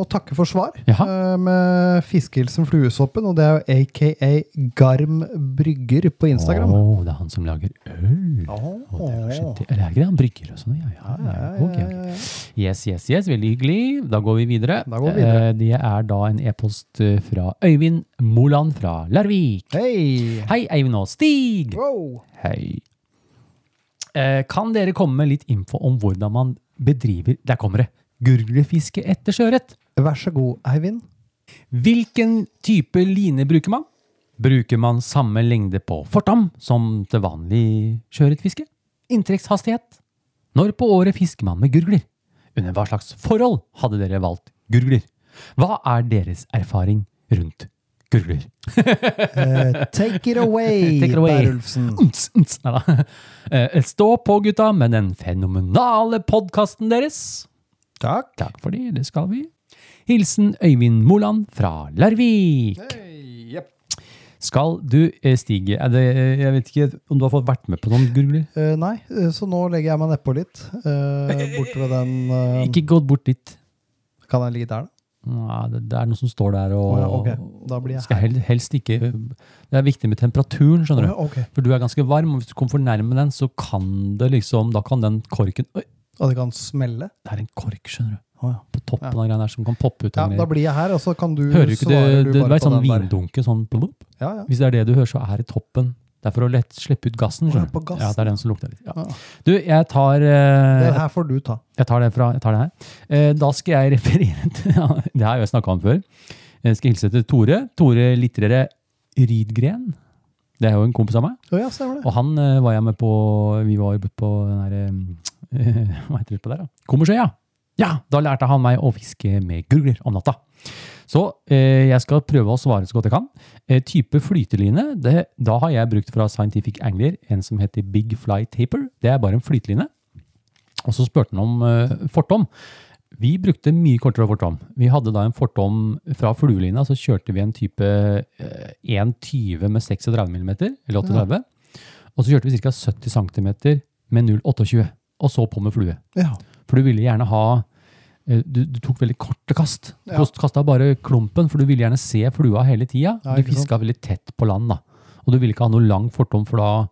å takke for svar Jaha. eh, med fiskehilsen Fluesoppen, og det er jo aka Garm Brygger på Instagram. Oh, det er han som lager øl. Åh. Oh, det er. Eller er ikke det han brygger og sånn? Ja, ja, ja, ja. okay. ok. Yes, yes, yes. Veldig hyggelig. Da går vi videre. Går vi videre. Eh, Det er da en e-post eh, fra Øyvind Moland fra Larvik. Hei! Hei, Eivind og Stig! Wow. Hei. Eh, Kan dere komme med litt info om hvordan man bedriver Der kommer det! Gurglefiske etter sjøørret. Vær så god, Eivind. Hvilken type line bruker man? Bruker man samme lengde på fortom som til vanlig sjøørretfiske? Inntrekkshastighet? Når på året fisker man med gurgler? Under hva slags forhold hadde dere valgt gurgler? Hva er deres erfaring rundt gurgler? uh, take it away, Take it away. Eh, Stå på, gutta, med den fenomenale podkasten deres. Takk. Takk for det, det skal vi. Hilsen Øyvind Moland fra Larvik. Skal du, stige er det, jeg vet ikke om du har fått vært med på noen gurgler? Uh, nei, så nå legger jeg meg nedpå litt. Uh, bort ved den Ikke gått bort dit. Kan jeg ligge der, da? Ja, det, det er noe som står der og oh, ja, okay. Skal her. hel, helst ikke Det er viktig med temperaturen, skjønner du. Å okay. ok. For du er ganske varm, og hvis du kommer for nærme den, så kan det liksom Da kan den korken Oi, Og det kan smelle? det er en kork, skjønner du. Oh, ja. På toppen Ja. av greia der som kan poppe ut. Ja, da blir jeg her, og så kan du Hører du ikke det? det, Det, det er sånn vindunke, sånn ja. Hvis det er det du hører, så er det toppen. Det er for å lett slippe ut gassen. Ja. Ja, det er den som lukter litt. Ja. Du, jeg tar, Det eh, her får du ta. jeg tar det fra jeg tar det her. Eh, Da skal jeg referere til ja, Det har jeg jo snakka om før. Jeg skal hilse til Tore. Tore Litrere Rydgren. Det er jo en kompis av meg. Oh, ja, stemmer det. Og han eh, var jeg med på Vi var på den derre eh, Hva heter det på der, da? Kommersøya. Ja, da lærte han meg å fiske med gurgler om natta. Så eh, jeg skal prøve å svare så godt jeg kan. Eh, type flyteline, det, da har jeg brukt fra Scientific Angler en som heter Big Fly Taper. Det er bare en flyteline. Og så spurte han om eh, fortom. Vi brukte mye kortere fortom. Vi hadde da en fortom fra fluelina, så kjørte vi en type eh, 1,20 med 36 mm, eller 38. Og så kjørte vi ca. 70 cm med 0,28, og så på med flue. Ja. For du ville gjerne ha du, du tok veldig korte kast. Du Ja. kasta bare klumpen, for du ville gjerne se flua hele tida. Ja, du fiska veldig tett på land, da. Og du ville ikke ha noe lang fortom, for da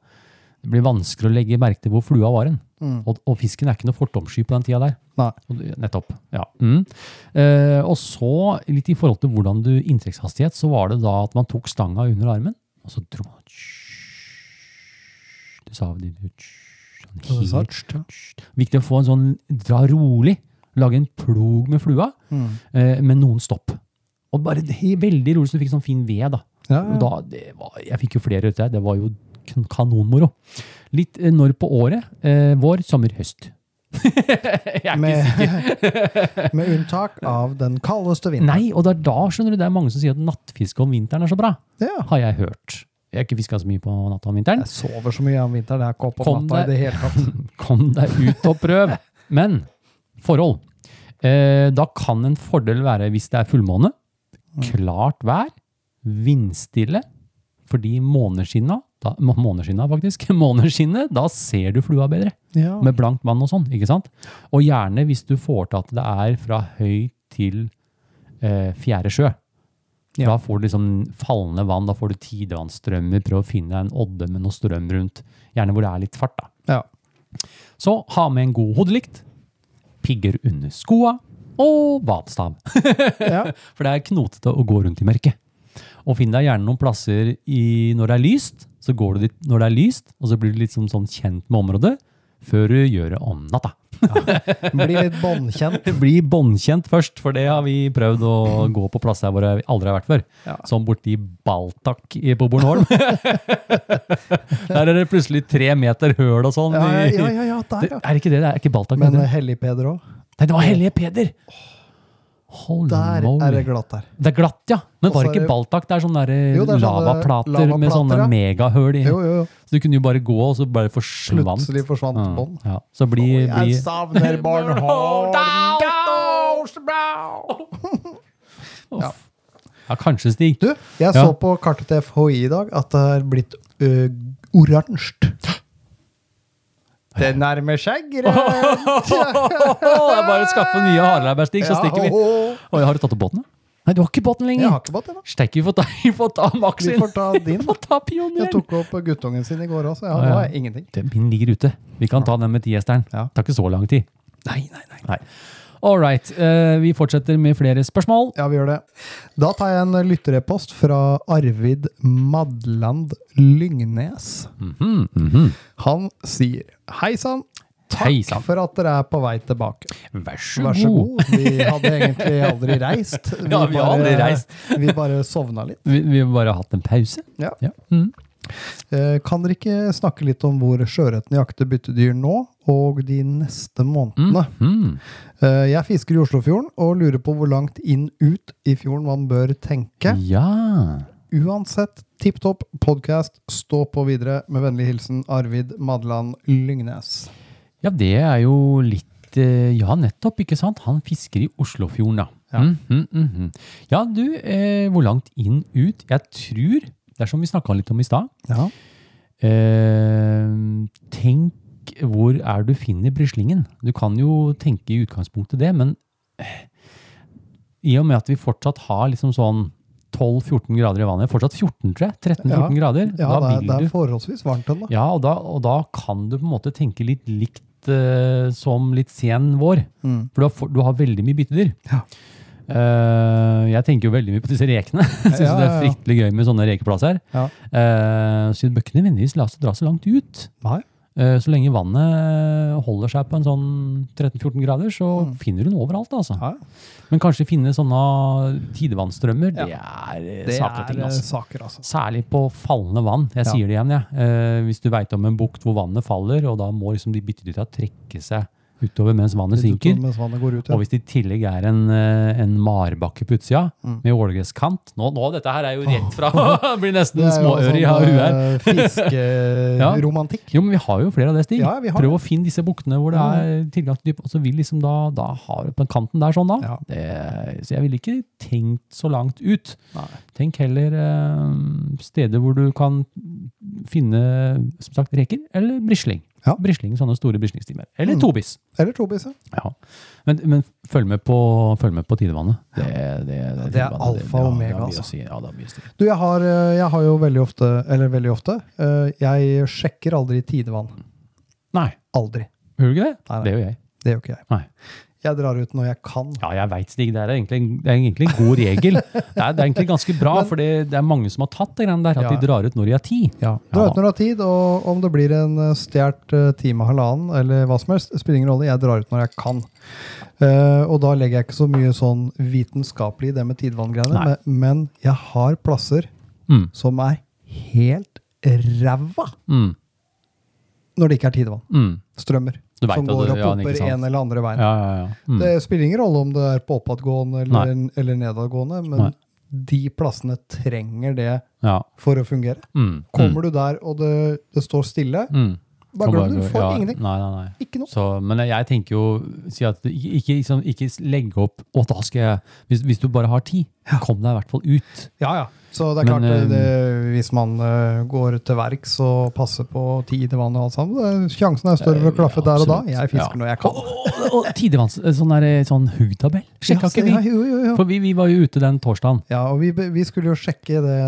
det blir vanskelig å legge merke til hvor flua var hen. Mm. Og, og fisken er ikke noe fortomsky på den tida der. Nei. Nettopp. ja. Mm. Eh, og så, litt i forhold til hvordan du inntrekkshastighet, så var det da at man tok stanga under armen, og så dro man Du sa det. Viktig å få en sånn dra rolig. Lage en plog med flua, Mm. eh, med noen stopp. Og bare veldig rolig, så du fikk sånn fin ved. da. Ja, ja. da, det var, jeg fikk jo flere ut der. Det var jo kanonmoro. Litt eh, når på året. Eh, vår, sommer, høst. jeg er ikke sikker. med unntak av den kaldeste vinteren. Nei, og det er da skjønner du, det er mange som sier at nattfiske om vinteren er så bra. Ja. Har jeg hørt. Jeg har ikke fiska så mye på natta om vinteren. Jeg sover så mye om vinteren. Jeg er ikke oppe om natta i det hele tatt. Kom deg ut og prøv. Men forhold. Eh, da kan en fordel være hvis det er fullmåne, klart vær, vindstille, fordi måneskinna, da, måneskinna faktisk, måneskinnet, da ser du flua bedre. Ja. Med blankt vann og sånn, ikke sant? Og gjerne hvis du får til at det er fra høy til eh, fjerde sjø. Ja. Da får du liksom fallende vann, da får du tidevannsstrømmer, prøv å finne en odde med noe strøm rundt. Gjerne hvor det er litt fart da. Ja. Så ha med en god hodelykt, pigger under skoa og vadstav. Ja. For det er knotete å gå rundt i mørket. Og finn deg gjerne noen plasser i, når det er lyst, så går du dit når det er lyst, og så blir du litt sånn, sånn kjent med området, før du gjør det om natta. Blir litt båndkjent. Bli båndkjent først, for det har vi prøvd å gå på plasser hvor vi aldri har vært før. Ja. Som borti Baltak på Bornholm. Der er det plutselig tre meter høl og sånn. Ja, ja, ja, ja, der, Det, er ikke det? Det er ikke Baltak. Men Hellig Peder òg. Nei, det var Hellige Peder! Holy Der moly. er det glatt der. Det er glatt, ja. Men Og var det ikke Baltak? Det er sånne der Jo, det er sånne lavaplater med sånne ja. megahull i. Jo, jo, jo. Så du kunne jo bare gå, og så bare forsvant. Plutselig forsvant Ja, bånd. Ja. Så bli, Jeg bli savner Bornholm! ja. ja, kanskje, Stig. Du, jeg så på kartet til FHI i dag at det er blitt ø, oransje. Det nærmer seg grønt. det er bare å skaffe nye harelabber, så stikker vi. Oi, har du tatt opp båten? da? Nei, du har ikke båten lenger. Jeg har ikke båten, da. Steik, vi får ta, vi får ta Max Vi får ta din. Vi får ta Jeg tok opp guttungen sin i går også. så ja, nå er ingenting. Den Min ligger ute. Vi kan ta den med tiesteren. Ja. Tar ikke så lang tid. Nei, nei, nei. Nei. All right. eh, vi fortsetter med flere spørsmål. Ja, vi gjør det. Da tar jeg en lytterepost fra Arvid Madland Lyngnes. Mhm, mhm. Han sier Hei sann. Takk Heisann. for at dere er på vei tilbake. Vær så, Vær så god. Vi hadde egentlig aldri reist. Ja, vi har aldri reist. vi bare sovna litt. Vi, vi har bare hatt en pause. Ja. ja. Mm. Kan dere ikke snakke litt om hvor sjøørreten jakter byttedyr nå og de neste månedene? Mm, mm. Jeg fisker i Oslofjorden og lurer på hvor langt inn ut i fjorden man bør tenke. Ja. Uansett, tipp topp podkast. Stå på videre. Med vennlig hilsen Arvid Madland Lyngnes. ja, det er jo litt eh, Ja, nettopp, ikke sant? Han fisker i Oslofjorden, da. Ja. Mm, mm, Ja, du, eh, hvor langt inn ut? Jeg tror, det er som vi snakka litt om i stad Ja. eh, Tenk hvor er du finner brislingen. Du kan jo tenke i utgangspunktet det, men eh, i og med at vi fortsatt har liksom sånn 12-14 grader i vannet, fortsatt 14 tror jeg, 13-14 Ja. grader, Ja, da det er, det er forholdsvis varmt ennå. Ja, og da, og da kan du på en måte tenke litt likt uh, som litt sen vår. Mm. For du har, for- du har veldig mye byttedyr. Ja. Uh, jeg tenker jo veldig mye på disse rekene. Syns Ja, det er fryktelig gøy med sånne rekeplasser. Ja. Uh, så bøkene bør ikke nødvendigvis la oss dra så langt ut. Nei. Eh, Så lenge vannet holder seg på en sånn 13-14 grader, så finner du den overalt. altså. Ja. Men kanskje finne sånne tidevannstrømmer, det er eh, Det saker er ting. eh, altså. saker, altså. Særlig på fallende vann. Jeg Ja. sier det igjen, Ja. Eh, hvis du veit om en bukt hvor vannet faller, og da må liksom de bitte dytta trekke seg utover mens vannet synker. Mens vannet ut, ja. Og hvis det i tillegg er en, eh, en marbakke på utsida Mm. med ålgresskant nå, nå, dette her er jo rett fra Blir nesten småøre i sånn, huet her. Fiskeromantikk. Ja. Fiskeromantikk. Jo, men vi har jo flere av det, Stig. Ja, Prøv å finne disse buktene hvor det er tilgang til dyp. Og så vil liksom da, da har du på den kanten der sånn da. Ja. Det, så jeg ville ikke tenkt så langt ut. Nei. Tenk heller øh, steder hvor du kan finne, som sagt, reker eller brisling. Ja. Brisling, sånne store brislingstimer. Eller Mm. tobis. Eller tobis, ja. Ja. Men, men følg, med på, følg med på tidevannet. Det, det, det, Det er alfa og omega, altså. si. Ja, det er mye. Du, jeg har, eh, jeg har jo veldig ofte, eller veldig ofte, eh, jeg sjekker aldri tidevann. Nei, Aldri. gjør du ikke det? Nei, nei. Det gjør jeg. Det gjør ikke jeg. Nei. Jeg drar ut når jeg kan. Ja, jeg veit, Stig. Det er egentlig, en- det er egentlig en god regel. Det er, det er egentlig ganske bra, for det, det er mange som har tatt det greiene der, at Ja. de drar ut når de har tid. Ja. drar Dra ut når du har tid, og om det blir en eh, stjålet eh, time, halvannen, eller hva som helst, spiller ingen rolle. Jeg drar ut når jeg kan. Uh, og da legger jeg ikke så mye sånn vitenskapelig i det med tidvanngreiene, men, men jeg har plasser Mm. som er helt ræva Mm. når det ikke er tidevann. Mm. Strømmer. Som går det- og ja, ikke popper en eller andre veien. Ja, ja, ja. Mm. Det spiller ingen rolle om det er på oppadgående eller, eller nedadgående, men Nei. de plassene trenger det for å fungere. Mm. Kommer du der og det, det står stille, Mm. Bare glem det. Du får ja, ingenting. Nei, nei, nei. Ikke noe. Så, men jeg tenker jo si at ikke, liksom, ikke legge opp Å, da skal jeg hvis, hvis du bare har tid, kom deg i hvert fall ut. Ja, ja. Så det er Men, klart, eh, det, hvis man eh, går til verks og passer på tid til vann og alt sammen, sjansen er større for å klaffe der og da. Jeg fisker Ja. når jeg kan. Og, og tidevanns, sånn, der, sånn huggtabell. Sjekka Ja, ikke ja, vi? jo, jo, jo. For vi, vi var jo ute den torsdagen. Ja, og vi, vi skulle jo sjekke det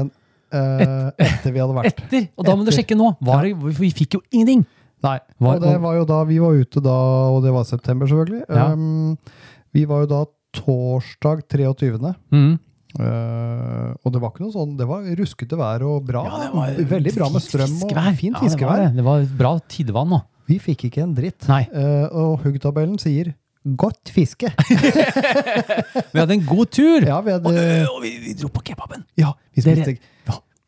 eh, etter vi hadde vært. Etter! Og da må du sjekke nå. Var ja. vi fikk jo ingenting! Nei, Var- og det var jo da, vi var ute da, og det var september selvfølgelig. Ja. Um, vi var jo da torsdag 23. Mm. Uh, og det var ikke noe sånn, det var ruskete vær og bra. Ja, det var veldig bra med strøm og fiskevær. fint Ja, det var fiskevær. det. Det var bra tidevann nå. Vi fikk ikke en dritt. Uh, og huggtabellen sier godt fiske. Vi hadde en god tur! ja, vi Og, hadde, og vi, vi dro på kebaben. ja, vi spiste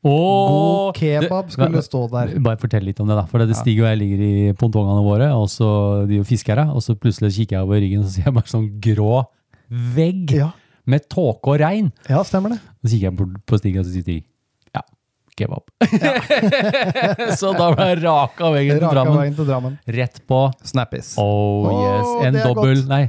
Åh, god kebab det- skulle stå der. Bare fortell litt om det, da. For det Stig og jeg ligger i pontongene våre, og så de jo fisker her, og så plutselig kikker jeg over ryggen, og så ser jeg bare sånn grå vegg Ja, med tåke og regn. ja, stemmer det. Så kikker jeg bort på Stig, og så sier Stig ja, kebab. Ja. så da ble jeg raka veggen til Drammen. veien til Drammen. Rett på Snappis. Oh yes. Oh, En det dobbel. Nei,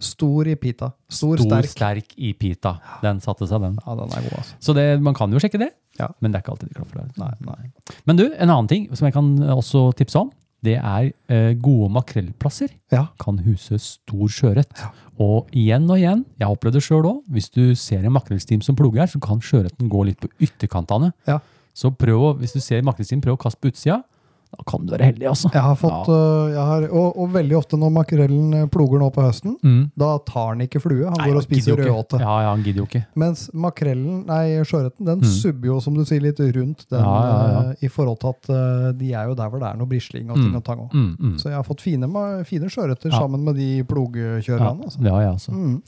Stor i pita. Stor, stor, sterk. sterk i pita. Den satte seg, den. Ja, den er god, altså. Så det, man kan jo sjekke det, Ja. men det er ikke alltid de klaffer der. Nei, nei. Men du, en annen ting som jeg kan også tipse om, det er eh, gode makrellplasser. Ja. Kan huse stor sjøørret. Og igjen og igjen, jeg har opplevd det sjøl òg, hvis du ser en makrellstim som ploger, så kan sjøørreten gå litt på ytterkantene. Ja. Så prøv hvis du ser makrellstim, prøv å kaste på utsida. Da kan du være heldig, altså. Jeg har fått, øh, jeg har, og, og veldig ofte når makrellen øh, ploger nå på høsten, Mm. da tar han ikke flue. Han Nei, går og spiser rødåte. Ja, ja, han gidder jo ikke. Mens makrellen, nei, sjøørreten, den Mm. subber jo, som du sier, litt rundt den Ja, ja, ja. øh, i forhold til at uh, de er jo der hvor det er noe brisling og ting Mm. og tang òg. Mm, mm. Så jeg har fått fine, fine sjøørreter Ja. sammen med de plogkjørerne. Altså. Ja, ja, altså. Mm.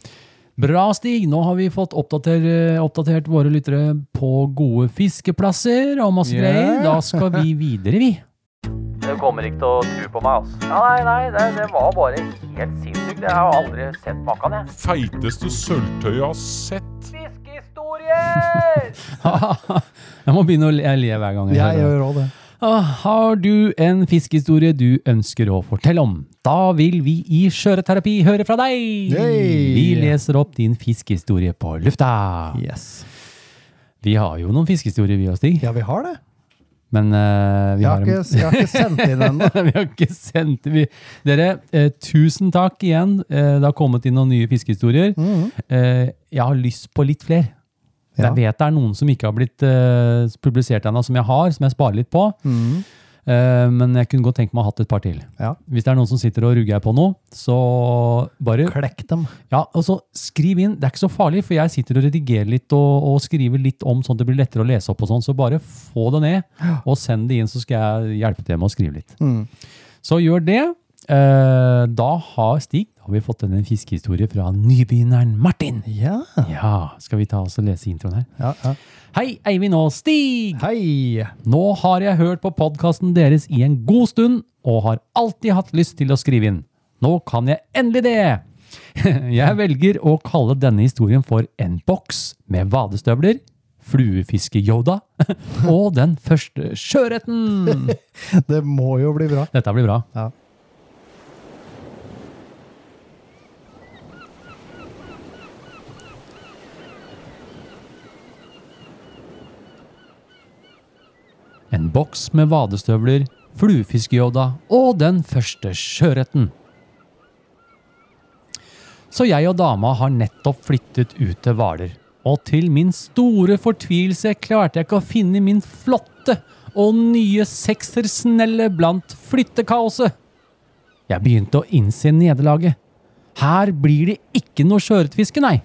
Bra, Stig. Nå har vi fått oppdater, oppdatert våre lyttere på gode fiskeplasser og masse Yeah. greier. Da skal vi videre, vi. Du kommer ikke til å tro på meg, altså. Ja, nei, nei, det, det var bare helt sinnssykt. Jeg har aldri sett maken, jeg. Feiteste sølvtøyet jeg har sett. Fiskehistorier! jeg må begynne å le, jeg ler hver gang. Jeg hører det. gjør òg det. Ah, Har du en fiskehistorie du ønsker å fortelle om? Da vil vi i Skjøreterapi høre fra deg! Yay! Vi leser opp din fiskehistorie på lufta. Yes. Vi har jo noen fiskehistorier, vi og Stig. Ja, vi har det. Men uh, vi Jeg har har, ikke, jeg har ikke sendt inn ennå. vi har ikke sendt vi. Dere, eh, tusen takk igjen. Eh, det har kommet inn noen nye fiskehistorier. Mhm. Eh, jeg har lyst på litt flere. Ja. Jeg vet det er noen som ikke har blitt eh, publisert ennå, som jeg har, som jeg sparer litt på. Mhm. Eh, men jeg kunne godt tenkt meg å ha hatt et par til. Ja. Hvis det er noen som sitter og rugger på noe, så bare Klekk dem. Ja, og så skriv inn. Det er ikke så farlig, for jeg sitter og redigerer litt og, og skriver litt om sånn at det blir lettere å lese opp og sånn. Så bare få det ned, og send det inn, så skal jeg hjelpe til med å skrive litt. Mm. Så gjør det. Eh, da har Stig da har vi fått en fiskehistorie fra nybegynneren Martin. Ja. Ja, skal vi ta oss og lese introen her? ja, ja. Hei, Eivind og Stig! Hei! Nå har jeg hørt på podkasten deres i en god stund, og har alltid hatt lyst til å skrive inn. Nå kan jeg endelig det! Jeg velger å kalle denne historien for En boks med vadestøvler, fluefiske-Yoda og den første sjøørreten. Det må jo bli bra. Dette blir bra. Ja. En boks med vadestøvler, fluefiske-Yoda og den første sjøørreten. Så jeg og dama har nettopp flyttet ut til Hvaler. Og til min store fortvilelse klarte jeg ikke å finne min flotte og nye seksersnelle blant flyttekaoset. Jeg begynte å innse nederlaget. Her blir det ikke noe sjøørretfiske, nei.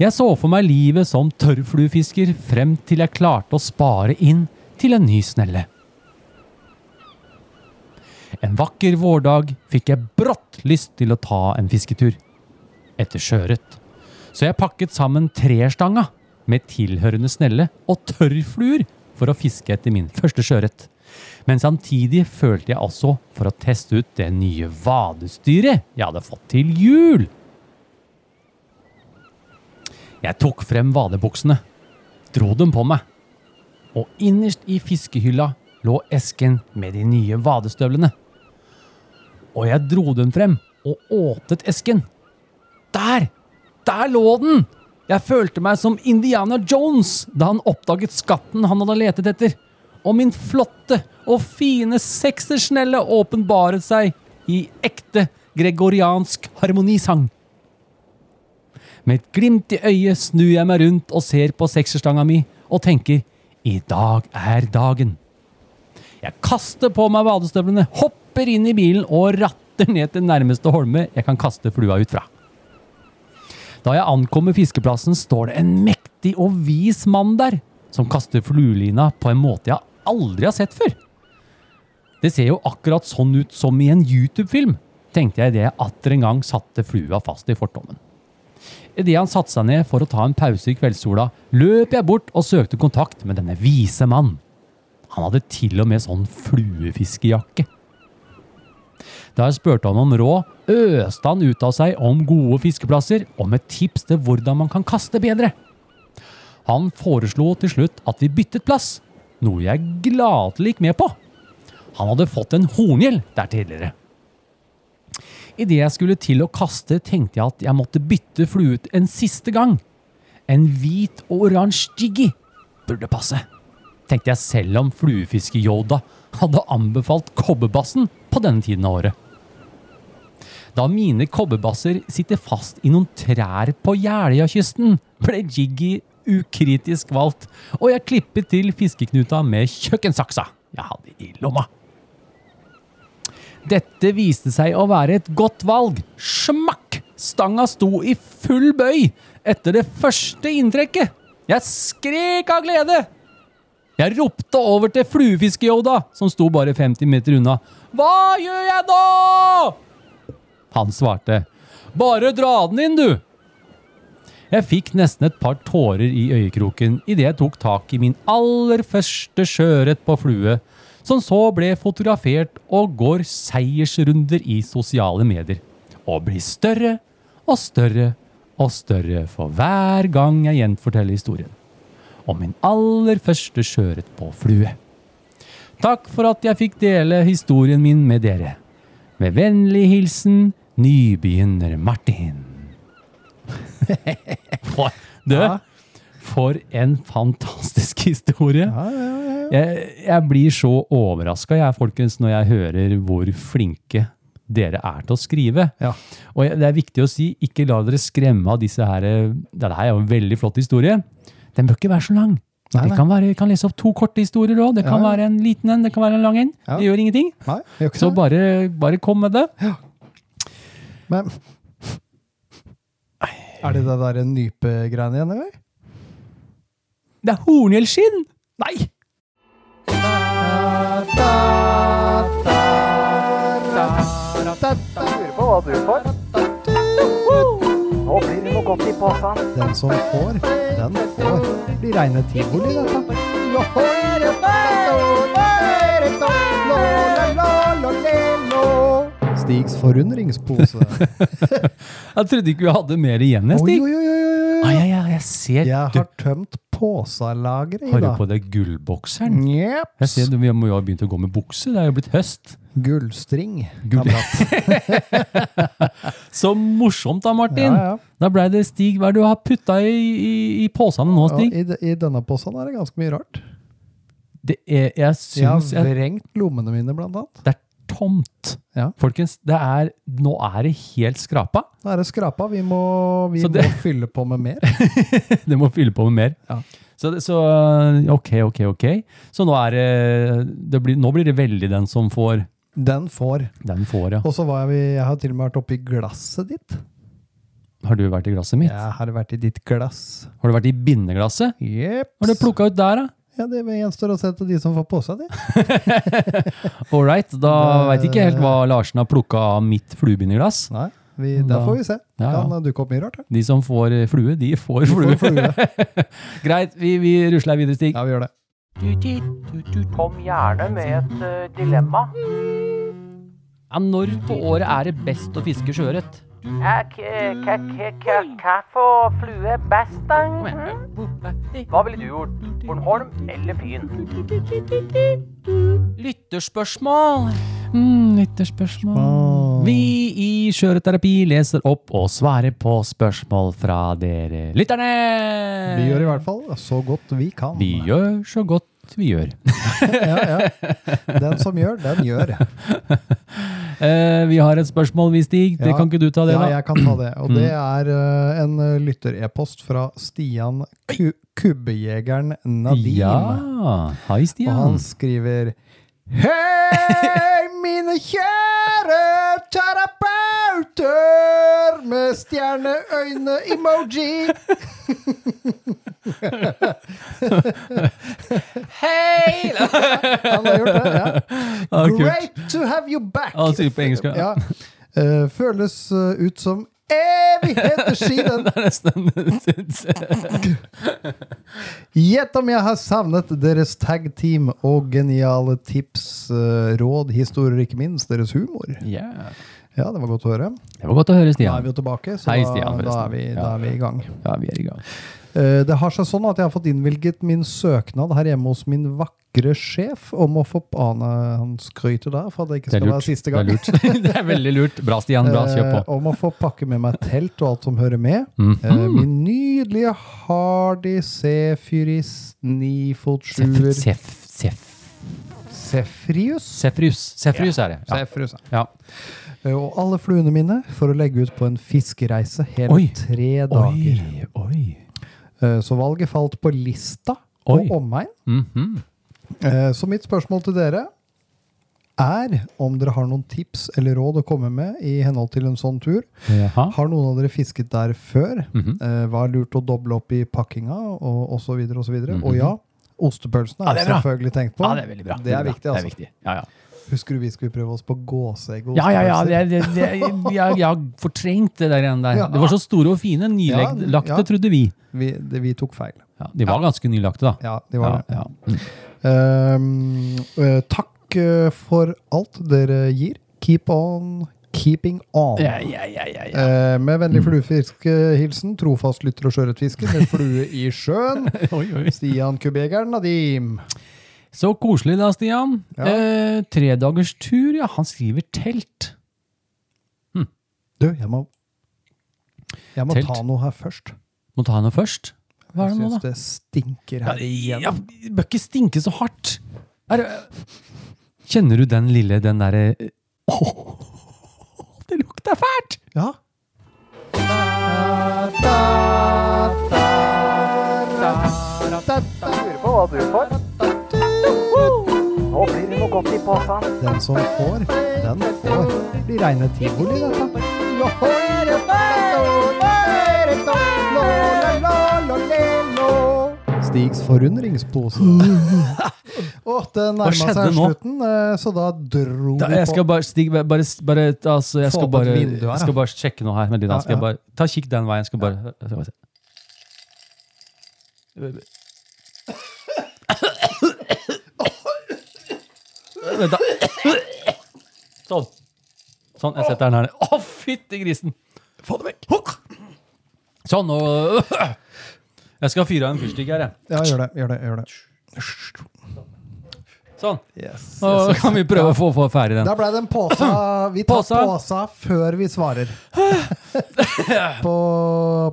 Jeg så for meg livet som tørrfluefisker frem til jeg klarte å spare inn til en ny snelle. En vakker vårdag fikk jeg brått lyst til å ta en fisketur. Etter sjøørret. Så jeg pakket sammen trestanga med tilhørende snelle og tørrfluer for å fiske etter min første sjøørret. Men samtidig følte jeg også for å teste ut det nye vadestyret jeg hadde fått til jul. Jeg tok frem vadebuksene, dro dem på meg, og innerst i fiskehylla lå esken med de nye vadestøvlene. Og jeg dro dem frem og åpnet esken. Der! Der lå den! Jeg følte meg som Indiana Jones da han oppdaget skatten han hadde letet etter. Og min flotte og fine seksersnelle åpenbaret seg i ekte gregoriansk harmonisang. Med et glimt i øyet snur jeg meg rundt og ser på sekserstanga mi og tenker i dag er dagen. Jeg kaster på meg vadestøvlene, hopper inn i bilen og ratter ned til nærmeste holme jeg kan kaste flua ut fra. Da jeg ankommer fiskeplassen, står det en mektig og vis mann der, som kaster fluelina på en måte jeg aldri har sett før. Det ser jo akkurat sånn ut som i en YouTube-film, tenkte jeg idet jeg atter en gang satte flua fast i fortommen. Idet han satte seg ned for å ta en pause i kveldssola, løp jeg bort og søkte kontakt med denne vise mann. Han hadde til og med sånn fluefiskejakke. Da jeg spurte han om råd, øste han ut av seg om gode fiskeplasser og med tips til hvordan man kan kaste bedre. Han foreslo til slutt at vi byttet plass, noe jeg gladelig gikk med på. Han hadde fått en horngjell der tidligere. Idet jeg skulle til å kaste, tenkte jeg at jeg måtte bytte flue ut en siste gang. En hvit og oransje jiggy burde passe, tenkte jeg selv om fluefiske-Yoda hadde anbefalt kobberbassen på denne tiden av året. Da mine kobberbasser sitter fast i noen trær på Jeløya-kysten, ble Jiggy ukritisk valgt, og jeg klippet til fiskeknuta med kjøkkensaksa jeg hadde i lomma. Dette viste seg å være et godt valg. Smakk! Stanga sto i full bøy etter det første inntrekket. Jeg skrek av glede. Jeg ropte over til fluefiske-Yoda, som sto bare 50 meter unna. Hva gjør jeg nå? Han svarte. Bare dra den inn, du. Jeg fikk nesten et par tårer i øyekroken idet jeg tok tak i min aller første sjøørret på flue, som så ble fotografert og går seiersrunder i sosiale medier. Og blir større og større og større for hver gang jeg gjenforteller historien. Om min aller første skjøret på flue. Takk for at jeg fikk dele historien min med dere. Med vennlig hilsen nybegynner Martin. Du. For en fantastisk historie. Ja, ja, ja. Jeg, jeg blir så overraska, jeg, folkens, når jeg hører hvor flinke dere er til å skrive. Ja. Og det er viktig å si, ikke la dere skremme av disse her Dette her er jo en veldig flott historie. Den bør ikke være så lang. Nei, Det kan være, kan lese opp to korte historier òg. Det kan Ja, være en liten en, det kan være en lang en. Ja. Det gjør ingenting. Nei, det gjør Så bare, bare kom med det. Men Er det det der nypegreiene igjen, eller? Det er horngjellskinn! Nei! Lurer på hva du får. Nå blir det noe godt i posen. Den som får, den får. Det blir reine tivoli, dette. Stigs forundringspose. Jeg trodde ikke vi hadde mer igjen, jeg, Stig. oi, oi, oi, oi. Ai, ja, ja, jeg ser Jeg har tømt posalageret i har du dag. på deg gullbokseren. Yep. Jeg ser Vi må jo ha begynt å gå med bukse. Det er jo blitt høst. Gullstring. Gull- Så morsomt da, Martin. Ja, ja. Da ble det Stig. Hva er det du har putta i, i, i posene nå, Ja, Stig? i, I denne posen er det ganske mye rart. Det er, jeg Jeg har vrengt lommene mine, blant annet. det er tomt. Ja. Folkens, det er, nå er det helt skrapa. Nå er det skrapa. Vi må, vi det- må fylle på med mer. det må fylle på med mer. Ja. Så, så ok, ok, ok. Så nå er det, det blir, Nå blir det veldig den som får. Den får. Den får, ja. Og så var jeg, jeg har til og med vært oppi glasset ditt. Har du vært i glasset mitt? Jeg har vært i ditt glass. Har du vært i bindeglasset? Yep. Har du plukka ut der, da? Ja, det gjenstår å se til de som får på seg det. All right, da veit ikke helt hva Larsen har plukka av mitt fluebinderglass. Nei, vi, Da- får vi se. Ja, ja. Kan dukke opp mye rart. her. De som får eh, flue, de får Vi flue. får flue. Greit, vi, vi rusler videre, Stig. Ja, vi gjør det. Kom gjerne med et eh, dilemma. Ja, når på året er det best å fiske sjøørret? Hva for flue er best, da? Hva ville du gjort? Bornholm eller Fyn? Lytterspørsmål! Mm, Lytterspørsmål. Vi i Skjøreterapi leser opp og svarer på spørsmål fra dere lytterne. Vi gjør i hvert fall så godt vi kan. Vi gjør så godt vi gjør. Ja, ja. Den som gjør, den gjør. Eh, vi har et spørsmål, vi, Stig. Det Ja. kan ikke du ta det, da? Ja, jeg kan ta det. Og det er eh, en lytterepost lytter-e-post fra Stian Ku Kubbejegeren Nadim. Ja. Hei, Stian. Og han skriver Hei, mine kjære terapeuter med stjerneøyne-emoji. Hei! Han har gjort det, ja. Ah. Great to have you back. Han sier på engelsk, ja. Eh, føles eh, ut som evigheter siden. Det er nesten Gjett om jeg har savnet deres tag-team og geniale tips, eh, råd, historier, ikke minst deres humor. Ja. Ja, det var godt å høre. Det var godt å høre, Da er vi jo tilbake, så Hei, da, Stian, da, er vi, da er vi i gang. Ja, vi er i gang. Eh, Det har seg sånn at jeg har fått innvilget min søknad her hjemme hos min vakre sjef om å få Ane, han skryter der for at det ikke Det skal være siste gang. Det er lurt. Det er veldig lurt. Bra, Stian. Bra, kjør på. Eh, om å få pakke med meg telt og alt som hører med. Mm. Min nydelige Hardy C-Fyris nifot-sjuer Sef, sef, Sefrius. Sefrius. Sefrius er det. Ja. Sefrius, ja. Og alle fluene mine for å legge ut på en fiskereise hele Oi. tre dager. Oi, oi. Eh, Så valget falt på Lista Oi. og omegn. Mm -hmm. Så mitt spørsmål til dere er om dere har noen tips eller råd å komme med i henhold til en sånn tur. Jaha. Har noen av dere fisket der før? Mm -hmm. Hva er lurt å doble opp i pakkinga, og osv. Og, så videre. -hmm. og ja, ostepølsene er ja, er selvfølgelig tenkt på. Ja, det er veldig bra. Det er viktig, altså. Det er viktig. Ja, ja. Husker du vi skulle prøve oss på gåseegg Ja, ja, ja. Det, det, det, jeg, jeg har fortrengt det der igjen der. Ja. Det var så store og fine. Nylagte, Ja, ja. trodde vi. Vi, det, vi tok feil. Ja, de var ganske nylagte, da. Ja, de var Ja, det. Mm. Ehm, eh, takk eh, for alt dere gir. Keep on keeping on. Ja, ja, ja, ja, ja. Eh, med vennlig fluefiskehilsen, trofast lytter og sjøørretfisker med flue i sjøen. Oi, oi. Stian Kubegeren Nadim. Så koselig da, Stian. Ja. Eh, tredagers tur, ja. Han skriver telt. Du, jeg må, jeg må Telt. ta noe her først. Må ta noe først. Hva er Jeg det nå, syns det stinker her. Ja, ja, det bør ikke stinke så hardt. Er kjenner du den lille, den derre Åh, det lukter fælt! Ja. Lurer på på hva du får. Godt i posen. Den som får, den får. Det blir reine tivoli, dette. Stigs forundringspose. Og det nærma seg nå? slutten, eh, så da dro Da, vi jeg skal på bare, Stig, bare, bare, altså, jeg skal bare, vindu jeg skal bare sjekke noe her. Med Lina. Ja, Skal jeg ja. bare, ta Kikk den veien. Skal bare, skal bare se. Vent, da. Sånn. Sånn, jeg setter den her. Å, fytti grisen! Få det vekk. Sånn, nå Jeg skal fyre av en fyrstikk her, jeg. Ja, gjør det. gjør det, gjør det. Sånn. Yes, Nå kan vi prøve å få, få ferdig den. Da ble det en påse. Vi tar Påsa. påsa før vi svarer. på,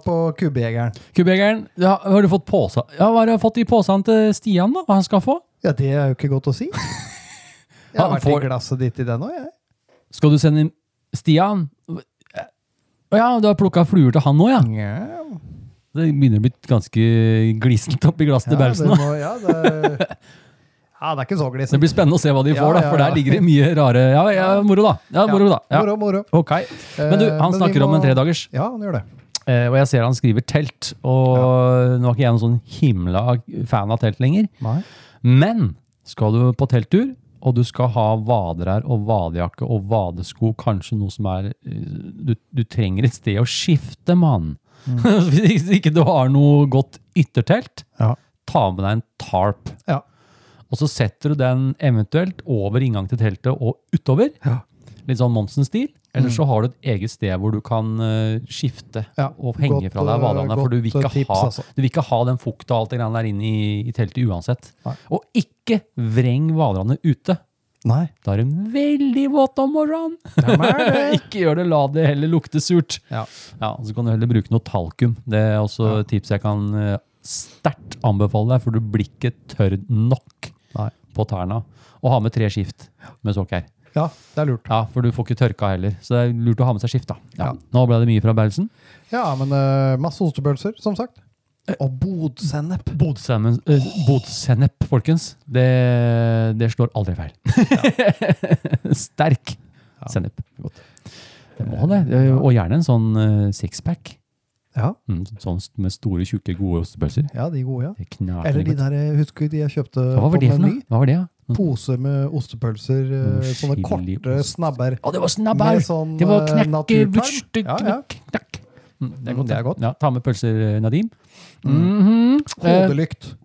på kubbjegeren. Kubbjegeren, ja, har du fått påsa? Ja, hva har du fått i posen til Stian, da? Hva han skal få? Ja, det er jo ikke godt å si. Jeg har vært får- i glasset ditt i den òg, jeg. Skal du sende Stian? Å ja, du har plukka fluer til han òg, ja? Yeah. Det begynner å bli ganske glissent oppi glasset til ja, Berlsen. det må, ja, det, ja, det er ikke så Det blir spennende å se hva de Ja, får, da, for der ligger det mye rare Ja, ja moro, da. Ja, moro, da. Ja. Moro, moro. Ok. Men du, Eh, han men snakker snakker om en tredagers, Ja, han gjør det. eh, og jeg ser han skriver telt. Og nå er ikke jeg noen sånn himla fan av telt lenger. Nei. Men skal du på telttur, og du skal ha vaderær og vadejakke og vadesko, kanskje noe som er eh, Du, du trenger et sted å skifte, mann. Mm. Hvis ikke du har noe godt yttertelt, Ja. ta med deg en tarp. Ja. Og så setter du den eventuelt over inngang til teltet og utover. Ja. Litt sånn Monsen-stil. Eller så har du et eget sted hvor du kan eh, skifte Ja, og henge godt, fra deg vadene. For du vil, ikke eh, tips, ha, altså. du vil ikke ha den fukta og alt det der inne i, i teltet uansett. Nei. Og ikke vreng vaderne ute. Nei. Da er de veldig våte om morgenen. Ikke gjør det, la det heller lukte surt. Ja. Ja, Så kan du heller bruke noe talkum. Det er også et tips jeg kan eh, sterkt anbefale deg, for du blir ikke tørr nok Nei. på tærne. Og ha med tre skift med sokker. Ja, det er lurt. Ja, for du får ikke tørka heller. Så det er lurt å ha med seg skift. da. Ja. Ja. Nå ble det mye fra Berlsen. Ja, men eh, masse ostepølser, som sagt. Og bodsennep. Bodsennep, eh, bodsennep, folkens. Det, det slår aldri feil. Sterk sennep. Godt. Det må det. Eh, Og gjerne en sånn eh, sixpack. Ja, Mm, sånn med store, tjukke, gode ostepølser. ja, de gode, ja. Det Eller de godt. der, eh, husker du de jeg kjøpte Hva var på det for Meny? noe? Hva var det, ja? Pose med ostepølser, Mm, sånne chili korte ost. snabber. Å, det var snabber! Sånn, det var eh, knekke, naturtarm. vurste, Ja, ja. knakk. Mm, det er Mm, godt. det er godt. Ja, ta med pølser, Nadim. Mm. -hmm. Hodelykt.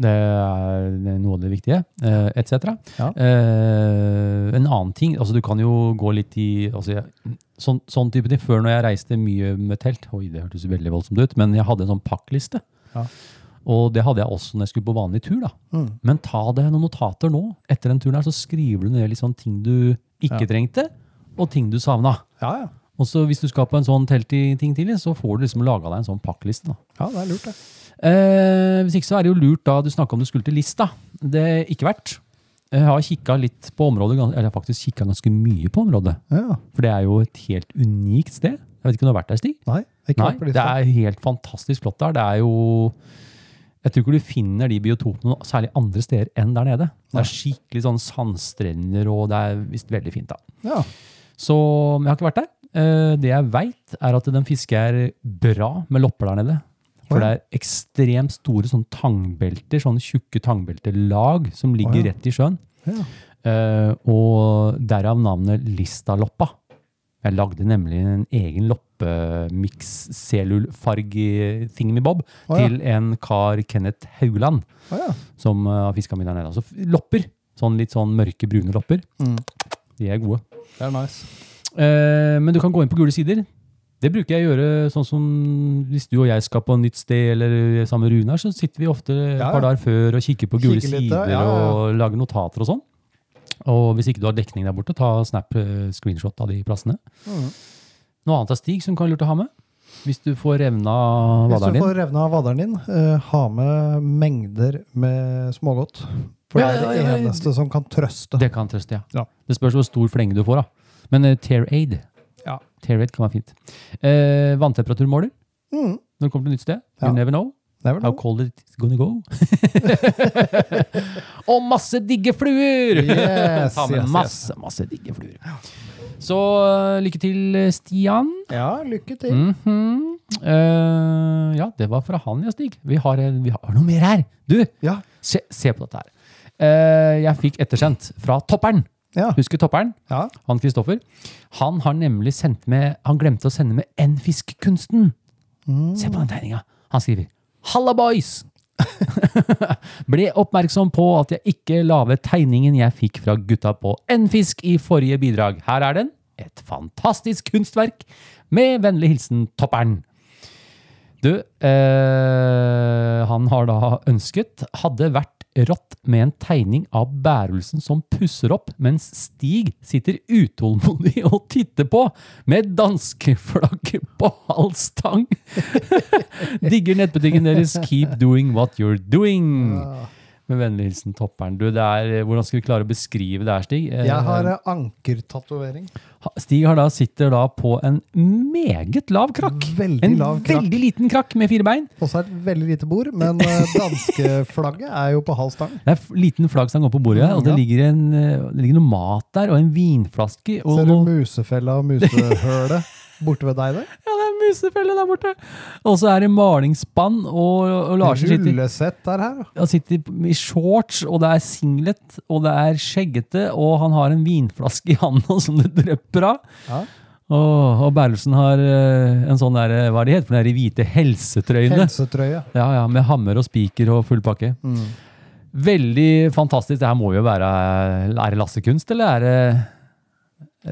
Det er det er noe av det viktige, eh, etc. Ja. Eh, en annen ting, altså du kan jo gå litt i altså jeg, sånn, sånn type ting. Før når jeg reiste mye med telt, oi det hørtes veldig voldsomt ut, men jeg hadde en sånn pakkliste. Ja. Og det hadde jeg også når jeg skulle på vanlig tur. da. Mm. Men ta det noen notater nå. Etter den turen her så skriver du ned litt sånn ting du ikke Ja. trengte, og ting du savna. Ja, ja. Og så hvis du skal på en sånn teltting tidlig, så får du liksom laga deg en sånn pakkliste. da. Ja, det er lurt, det. Eh, hvis ikke så er det jo lurt da, du snakka om du skulle til Lista. Det er ikke verdt. Jeg har kikka litt på området, eller jeg har faktisk kikka ganske mye på området. Ja. For det er jo et helt unikt sted. Jeg vet ikke om du har vært der, Stig? Nei, ikke Nei, vært på det er helt fantastisk flott der. Det er jo Jeg tror ikke du finner de biotopene særlig andre steder enn der nede. Det er skikkelig sånn sandstrender, og det er visst veldig fint, da. Ja. Så jeg har ikke vært der. Eh, Det jeg veit, er at den fisker bra med lopper der nede. For det er ekstremt store sånn tangbelter, sånne tjukke tangbeltelag som ligger oh, ja. rett i sjøen. Ja. Uh, og derav navnet Listaloppa. Jeg lagde nemlig en egen loppemiks cellularfarge-thingamy-bob oh, ja. til en kar, Kenneth Haugland, oh, ja. som uh, har fiska mye der nede. Altså lopper. Sånn litt sånn mørke, brune lopper. Mm. De er gode. Det er nice. Uh, men du kan gå inn på gule sider. Det bruker jeg å gjøre sånn som hvis du og jeg skal på et nytt sted, eller sammen med Runar, så sitter vi ofte et Ja, par dager før og kikker på gule Kikker sider litt, og lager notater og sånn. Og hvis ikke du har dekning der borte, ta snap eh, screenshot av de plassene. Mm. Noe annet er stig som kan lurt å ha med. Hvis du får revna Hvis vaderen du din. får revna vaderen din, uh, ha med mengder med smågodt. For Ja, det er det ja, ja. eneste som kan trøste. Det kan trøste, ja. Det spørs hvor stor flenge du får, da. Men uh, Tear Aid Ja. Tear Aid kan være fint. Uh, vanntemperaturmåler Mm. når du kommer til et nytt sted. You never know. How cold it's gonna go. og masse digge fluer! Yes, Ta med yes, yes. masse, masse digge fluer. Så uh, lykke til, Stian. Ja, lykke til. Mm -hmm. uh, ja, det var fra han, ja, Stig. Vi har, vi har noe mer her. Du, Ja. se, se på dette her. Uh, jeg fikk ettersendt fra Topperen. Ja. Husker Topperen? ja. Han Kristoffer. Han har nemlig sendt med Han glemte å sende med N-fiskkunsten. Se på den tegninga. Han skriver Halla, boys! Ble oppmerksom på at jeg ikke la tegningen jeg fikk fra gutta på N-fisk i forrige bidrag. Her er den. Et fantastisk kunstverk. Med vennlig hilsen Topperen. Du, eh, han har da ønsket Hadde vært rått med en tegning av bærelsen som pusser opp, mens Stig sitter utålmodig og titter på med danskeflagget på halv stang. Digger nettbutikken deres. Keep doing what you're doing. Med vennlig hilsen Topperen. Du, er, hvordan skal vi klare å beskrive det her, Stig? Eh, Jeg har eh, ankertatovering. Stig har da, sitter da på en meget lav krakk. Veldig en lav krakk. veldig liten krakk med fire bein. Også et veldig lite bord, men eh, danskeflagget er jo på halv stang. Det er liten flaggstang oppe på bordet, og det ligger, en, eh, det ligger noe mat der, og en vinflaske. Og Ser du musefella og musehølet borte ved deg der? ja, det er en musefelle der borte! Og så er det malingsspann, og, og Larsen sitter, Rullesett er her. han sitter i shorts, og det er singlet, og det er skjeggete, og han har en vinflaske i handa som det drypper av. Ja. Åh, og Berlesen har eh, en sånn der, hva er det heter for de hvite helsetrøyene. Helsetrøye. Ja, ja, med hammer og spiker og full pakke. Mm. Veldig fantastisk. Det her må jo være Er det Lasse Kunst, eller er det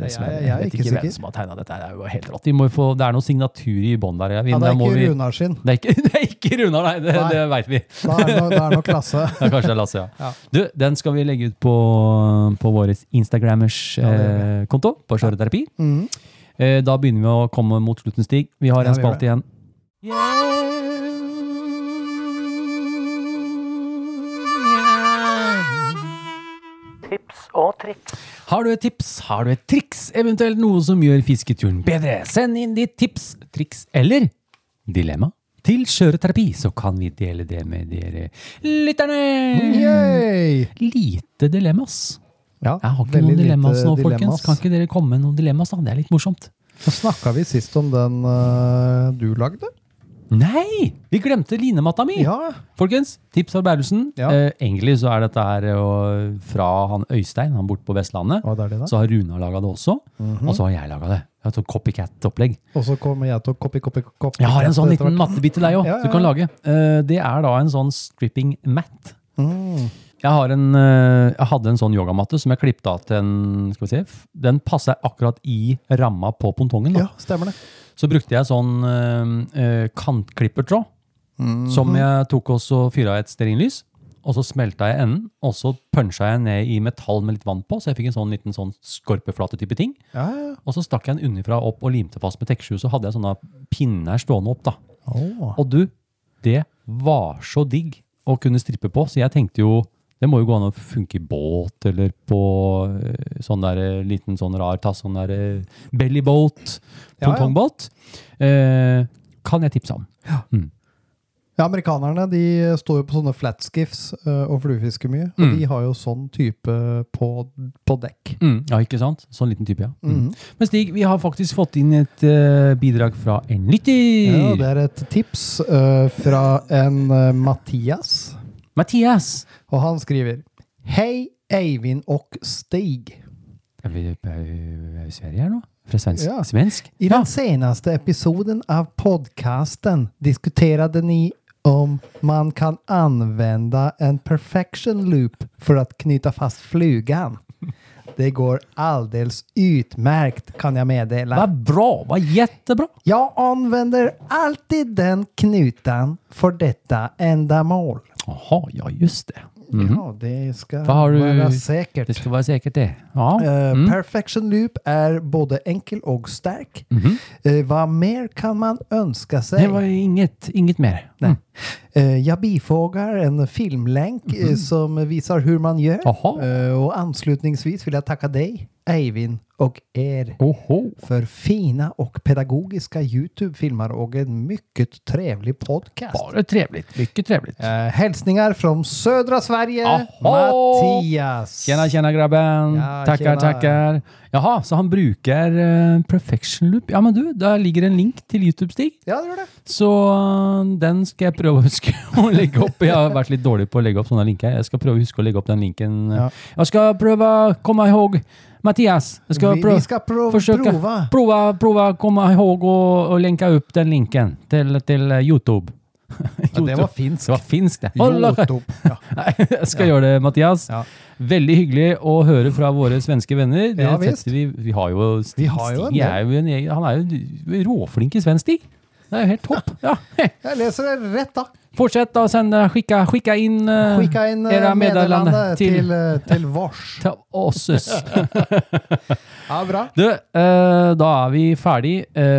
Jeg- jeg- jeg er vet ikke ikke hvem som har tegna dette. Det er jo helt rått. De må få, det er noe signatur i bånn der. Ja, det er må ikke vi- Runar sin. Det er ikke, det er ikke Runar, nei. Det, Nei. det veit vi. Da er det det er noe klasse. Ja, kanskje det er Lasse, ja. Ja. Du, den skal vi legge ut på, på vår Instagrammers Ja, eh, konto, på Skjøreterapi. Mm. Eh, da begynner vi å komme mot slutten, Stig. Vi har Ja, en vi gjør spalte igjen. Tips og triks. Har du et tips, har du et triks, eventuelt noe som gjør fisketuren bedre, send inn ditt tips, triks eller dilemma til Skjøreterapi, så kan vi dele det med dere lytterne. Yay! Lite dilemmas. Ja, Jeg har ikke noen dilemmas nå, folkens. dilemmas. Kan ikke dere komme med noen dilemmas? da? Det er litt morsomt. Så snakka vi sist om den uh, du lagde. Nei! Vi glemte linematta mi! Ja. Folkens, tips fra Berlesen. Ja. Eh, egentlig så er dette her eh, fra han Øystein, han borte på Vestlandet. Hva er det da? Så har Runa laga det også, og så har jeg laga det. Jeg har copycat-opplegg. Og så kommer jeg til å copy, copy, copy. Jeg har en sånn liten mattebit til deg òg, Ja, du kan lage. Eh, det er da en sånn stripping mat. Mm. Jeg, har en, eh, jeg hadde en sånn yogamatte som jeg klippet av til en skal vi se, Den passer akkurat i ramma på pontongen. Da. Ja, stemmer det. Så brukte jeg sånn eh, eh, kantklippertråd, -hmm. som jeg tok og fyra et stearinlys. Og så smelta jeg enden, og så punsja jeg ned i metall med litt vann på, så jeg fikk en sånn liten sånn skorpeflate-type ting. Ja, ja. Og så stakk jeg den underfra opp og limte fast med tekksju, så hadde jeg sånne pinner stående opp. da. Oh. Og du, det var så digg å kunne strippe på, så jeg tenkte jo det må jo gå an å funke i båt eller på eh, sånn der eh, liten sånn rar tass, sånn der bellyboat, bellyboat, Ja, ja. pongtongbåt. Eh, kan jeg tipse om. Ja, amerikanerne de står jo på sånne flatskiffs og fluefisker mye. Og Mm. de har jo sånn type på, på dekk. Mm, ja, ikke sant? Sånn liten type, ja. Mm. Mhm. Men Stig, vi har faktisk fått inn et uh, bidrag fra en lytter. Ja, det er et tips uh, fra en uh, Mathias. Mathias. Og han skriver Hei, Eivind og Stig. Er vi i Sverige her nå? Fra svensk? Ja. svensk? I den senaste episoden av podcasten diskuterade ni om man kan använda en perfection loop för att knyta fast flugan. Det går alldeles utmärkt kan jag meddela. Vad bra, vad jättebra. Jag använder alltid den knutan för detta ändamål. Jaha, ja just det. Mhm. Ja, det ska Vad har du- vara säkert. Det ska vara säkert det. Ja. Mm. Uh, Perfection loop er både enkel og sterk. Mm -hmm. uh, hva mer kan man ønske seg? Det var inget, inget mer. Mm. Uh, jeg bifogar en filmlänk eh, som viser hvordan man gjør. og Eh, anslutningsvis vil jeg takke deg, Eivind og er Oho. for fina og pedagogiske YouTube-filmer og en mycket trevlig podcast. Bare trevligt. Mycket trevligt. Uh, hälsningar från södra Sverige, Aha. Mattias. Tjena, tjena grabben. Ja, takker. tackar. Jaha, så han bruker uh, Perfection Loop. Ja, men du, der ligger en link til YouTube-Stig. Ja, det gjør det. Så uh, den skal jeg prøve å huske å legge opp. Jeg har vært litt dårlig på å legge opp sånne linker. Jeg skal prøve å huske å legge opp den linken. Ja. Jeg skal prøve å komme ihåg Mathias, jeg skal Vi, prøve vi ska prov, försöka prova. prova, prova komma ihåg og lenke opp upp den linken til, til YouTube. Ja, det var finsk. Det var finsk, det. Ja. Nei, jeg skal gjøre det, Mathias. Ja. Veldig hyggelig å høre fra våre svenske venner. Det Ja, visst. vi, vi har jo Stig. Vi har jo en Stig er jo en, han er jo råflink i svensk, Stig. Det er jo helt topp. Ja. Jeg leser det rett, da. Fortsett å sende, skicka, skicka inn eh, Skicka uh, era meddelande til, till, till, eh, till til oss. Ja, bra. Du, da er vi ferdig.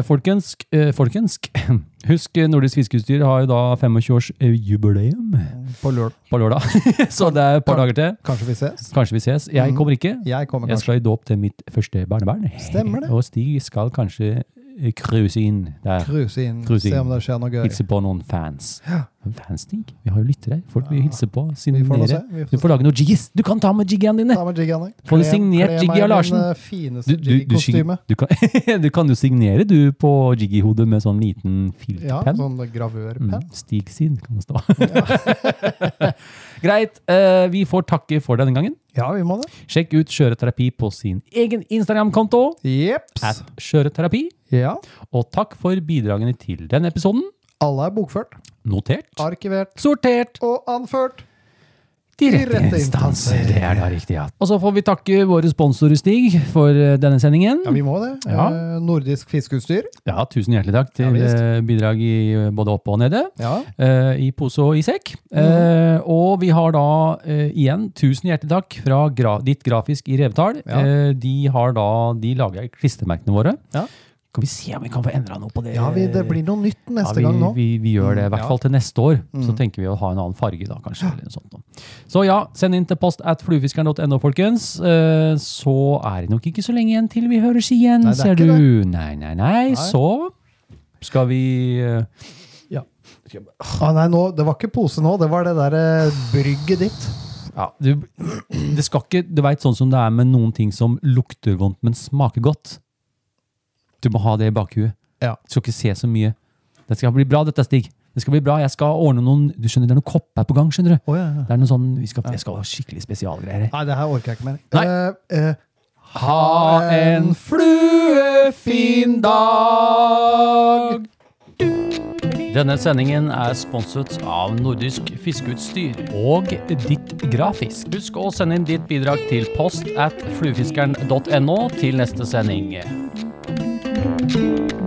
Folkensk, folkens, eh, folkens. Husk, Nordisk Fiskeutstyr har jo da 25-årsjubileum På lördag. på lørdag. Så det er et par dager til. Kanskje vi ses. Kanskje vi ses. Jeg kommer ikke. Jeg, kommer Jeg skal i dåp til mitt første barnebarn. Stemmer det. Og Stig skal kanskje eh, cruise inn der. Cruise inn. Cruise Se om det skjer noe gøy. Hilse på noen fans. Ja. Fans, Stig? Vi har jo lyttere. Folk vil hilse på. Vi får. Vi Du får får lage noen jiggies. Du kan ta med jiggiene dine! ta med jiggiene. Får du signert Jiggy og Larsen? Fineste Du, du, du, du, kan, du kan jo signere du på Jiggy-hodet med sånn liten Ja, sånn gravørpenn. Mm, Stig sin kan det stå. Greit. Uh, vi får takke for denne gangen. Ja, vi må det. Sjekk ut Skjøreterapi på sin egen Instagram-konto. Jeps. At Skjøreterapi. Ja. Og takk for bidragene til denne episoden. Alle er bokført, Notert. arkivert Sortert. og anført. De rette instanser. Det er da riktig, ja. Og så får vi takke våre sponsorer, Stig, for eh, denne sendingen. Ja, vi må det. Ja. Eh, nordisk fiskeutstyr. Ja, tusen hjertelig takk til visst. eh, bidrag i eh, både oppe og nede. Ja. eh, I pose og i sekk. Mhm. Eh, og vi har da eh, igjen tusen hjertelig takk fra gra ditt grafisk i Revetal. Ja. Eh, de har da, de lager klistremerkene våre. Ja. Kan vi se om vi kan få endra noe på det? ja, vi, det blir noe nytt Ja, neste vi, gang nå. Vi, vi gjør det, i hvert fall til neste år. Så Mm. tenker vi å ha en annen farge, da, kanskje. Eller noe sånt. Så ja, send inn til post at fluefiskeren.no, folkens. Eh, så er det nok ikke så lenge igjen til vi høres igjen, Nei, er ser du. Nei, nei, nei. Nei. Så skal vi Ja. Ah, nei, nå, det var ikke pose nå, det var det der eh, brygget ditt. Ja, du, det skal ikke, du vet sånn som det er med noen ting som lukter vondt, men smaker godt. Du må ha det i bakhuet. Ja. Du skal ikke se så mye. Det skal bli bra dette, Stig. Det skal bli bra. Jeg skal ordne noen, du skjønner, det er noen kopper på gang, skjønner du. Oh, ja, ja. Det er noen sånn, vi skal, jeg skal ha skikkelig spesialgreier. Nei, det her orker jeg ikke mer. Nei. Uh, uh, Ha en fluefin dag! Denne sendingen er sponset av Nordisk Fiskeutstyr og Ditt Grafisk. Husk å sende inn ditt bidrag til post at fluefiskeren.no til neste sending. thank you